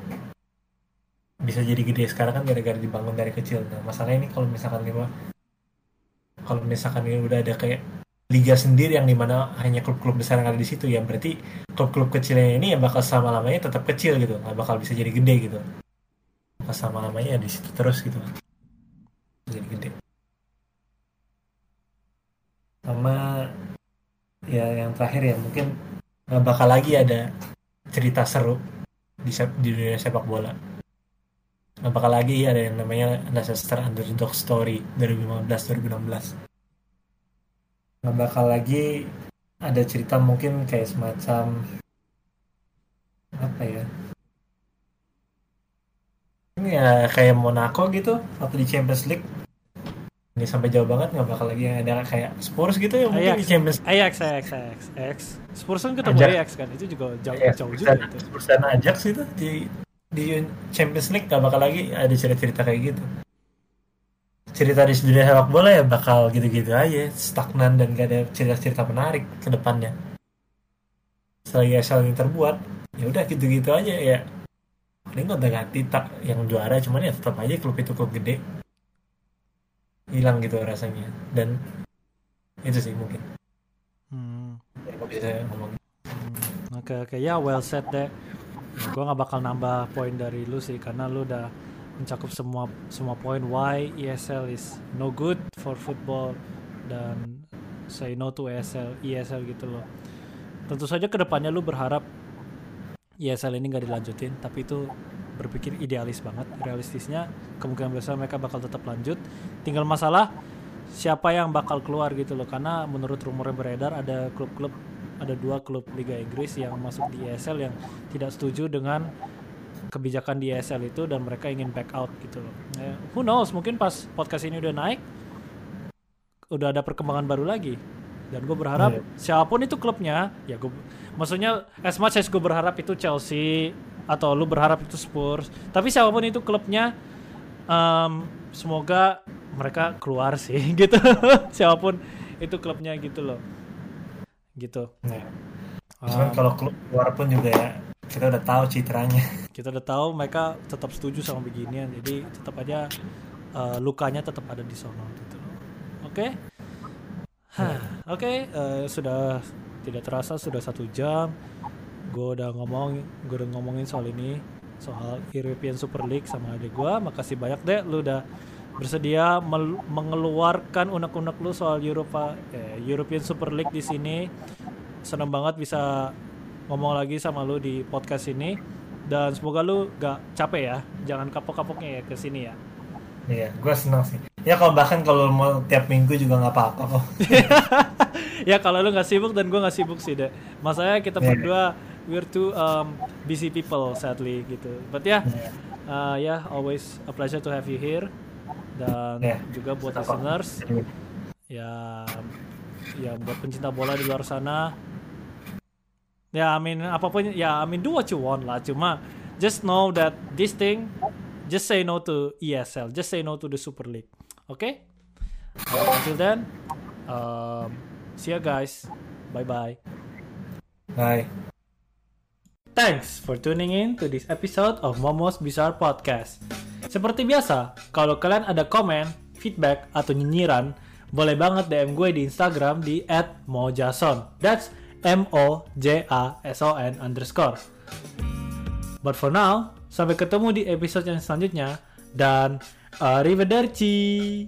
bisa jadi gede sekarang kan gara-gara dibangun dari kecil. Nah masalahnya ini kalau misalkan gue kalau misalkan ini udah ada kayak liga sendiri yang di mana hanya klub-klub besar yang ada di situ ya berarti klub-klub kecilnya ini ya bakal sama lamanya tetap kecil gitu. Nggak bakal bisa jadi gede gitu. Bakal sama lamanya ya di situ terus gitu. Jadi gede. Sama ya yang terakhir ya mungkin nggak bakal lagi ada cerita seru di, di dunia sepak bola nggak bakal lagi ada yang namanya Leicester Underdog Story 2015-2016 nggak bakal lagi ada cerita mungkin kayak semacam apa ya ini ya kayak Monaco gitu waktu di Champions League ini sampai jauh banget nggak bakal lagi ada kayak Spurs gitu ya mungkin Ajax. di Champions Ajax, Ajax, Ajax, Ajax. Spurs kan ketemu Ajax. Ajax kan, itu juga jauh, ya, jauh juga dan- itu. Spurs dan Ajax itu di di Champions League nggak bakal lagi ada cerita-cerita kayak gitu. Cerita di dunia sepak bola ya bakal gitu-gitu aja stagnan dan gak ada cerita-cerita menarik ke depannya. Selagi asal ini terbuat ya udah gitu-gitu aja ya. Nggak udah ganti tak yang juara cuman ya tetap aja klub itu klub gede. Hilang gitu rasanya. Dan itu sih mungkin. Hmm. yang bisa ngomong. Hmm, Oke oke. Ya well said deh. Gue nggak bakal nambah poin dari lu sih karena lu udah mencakup semua semua poin. Why ESL is no good for football dan say no to ESL ESL gitu loh. Tentu saja ke depannya lu berharap ESL ini nggak dilanjutin tapi itu berpikir idealis banget. Realistisnya kemungkinan besar mereka bakal tetap lanjut. Tinggal masalah siapa yang bakal keluar gitu loh karena menurut rumor yang beredar ada klub-klub ada dua klub Liga Inggris yang masuk di ESL yang tidak setuju dengan kebijakan di ESL itu dan mereka ingin back out gitu loh. Ya, who knows, mungkin pas podcast ini udah naik, udah ada perkembangan baru lagi. Dan gue berharap Iya. siapa pun itu klubnya, ya gue, maksudnya as much as gue berharap itu Chelsea atau lu berharap itu Spurs, tapi siapa pun itu klubnya, em, semoga mereka keluar sih gitu. siapa pun itu klubnya gitu loh, gitu. Ya. Cuman Um, kalau klub keluar pun juga ya kita udah tahu citranya. kita udah tahu mereka tetap setuju sama beginian. Jadi tetap aja uh, lukanya tetap ada di sono gitu. Oke? Hah, oke eh, sudah tidak terasa sudah satu jam. Gue udah ngomong gue udah ngomongin soal ini soal European Super League sama adik gue makasih banyak deh lu udah bersedia mengeluarkan unek-unek lu soal Eropa eh, European Super League di sini seneng banget bisa ngomong lagi sama lu di podcast ini dan semoga lu gak capek ya jangan kapok-kapoknya ya ke sini ya Iya, gue senang sih. Ya kalau bahkan kalau mau tiap minggu juga nggak apa-apa kok. ya kalau lu nggak sibuk dan gue nggak sibuk sih deh masanya kita Iya. berdua we're two um, busy people sadly gitu but ya Iya. uh, ya always a pleasure to have you here dan Iya. juga buat Sama. listeners ya ya buat pencinta bola di luar sana. Ya I mean apa pun ya I mean do what you want lah. Cuma just know that this thing just say no to ESL just say no to the Super League. Okay Uh, until then um, see ya guys. Bye bye Bye. Thanks for tuning in to this episode of Momo's Bizarre Podcast. Seperti biasa, kalau kalian ada komen, feedback, atau nyinyiran, boleh banget DM gue di Instagram di @mojason. That's M O J A S O N underscore. But for now, sampai ketemu di episode yang selanjutnya dan arrivederci.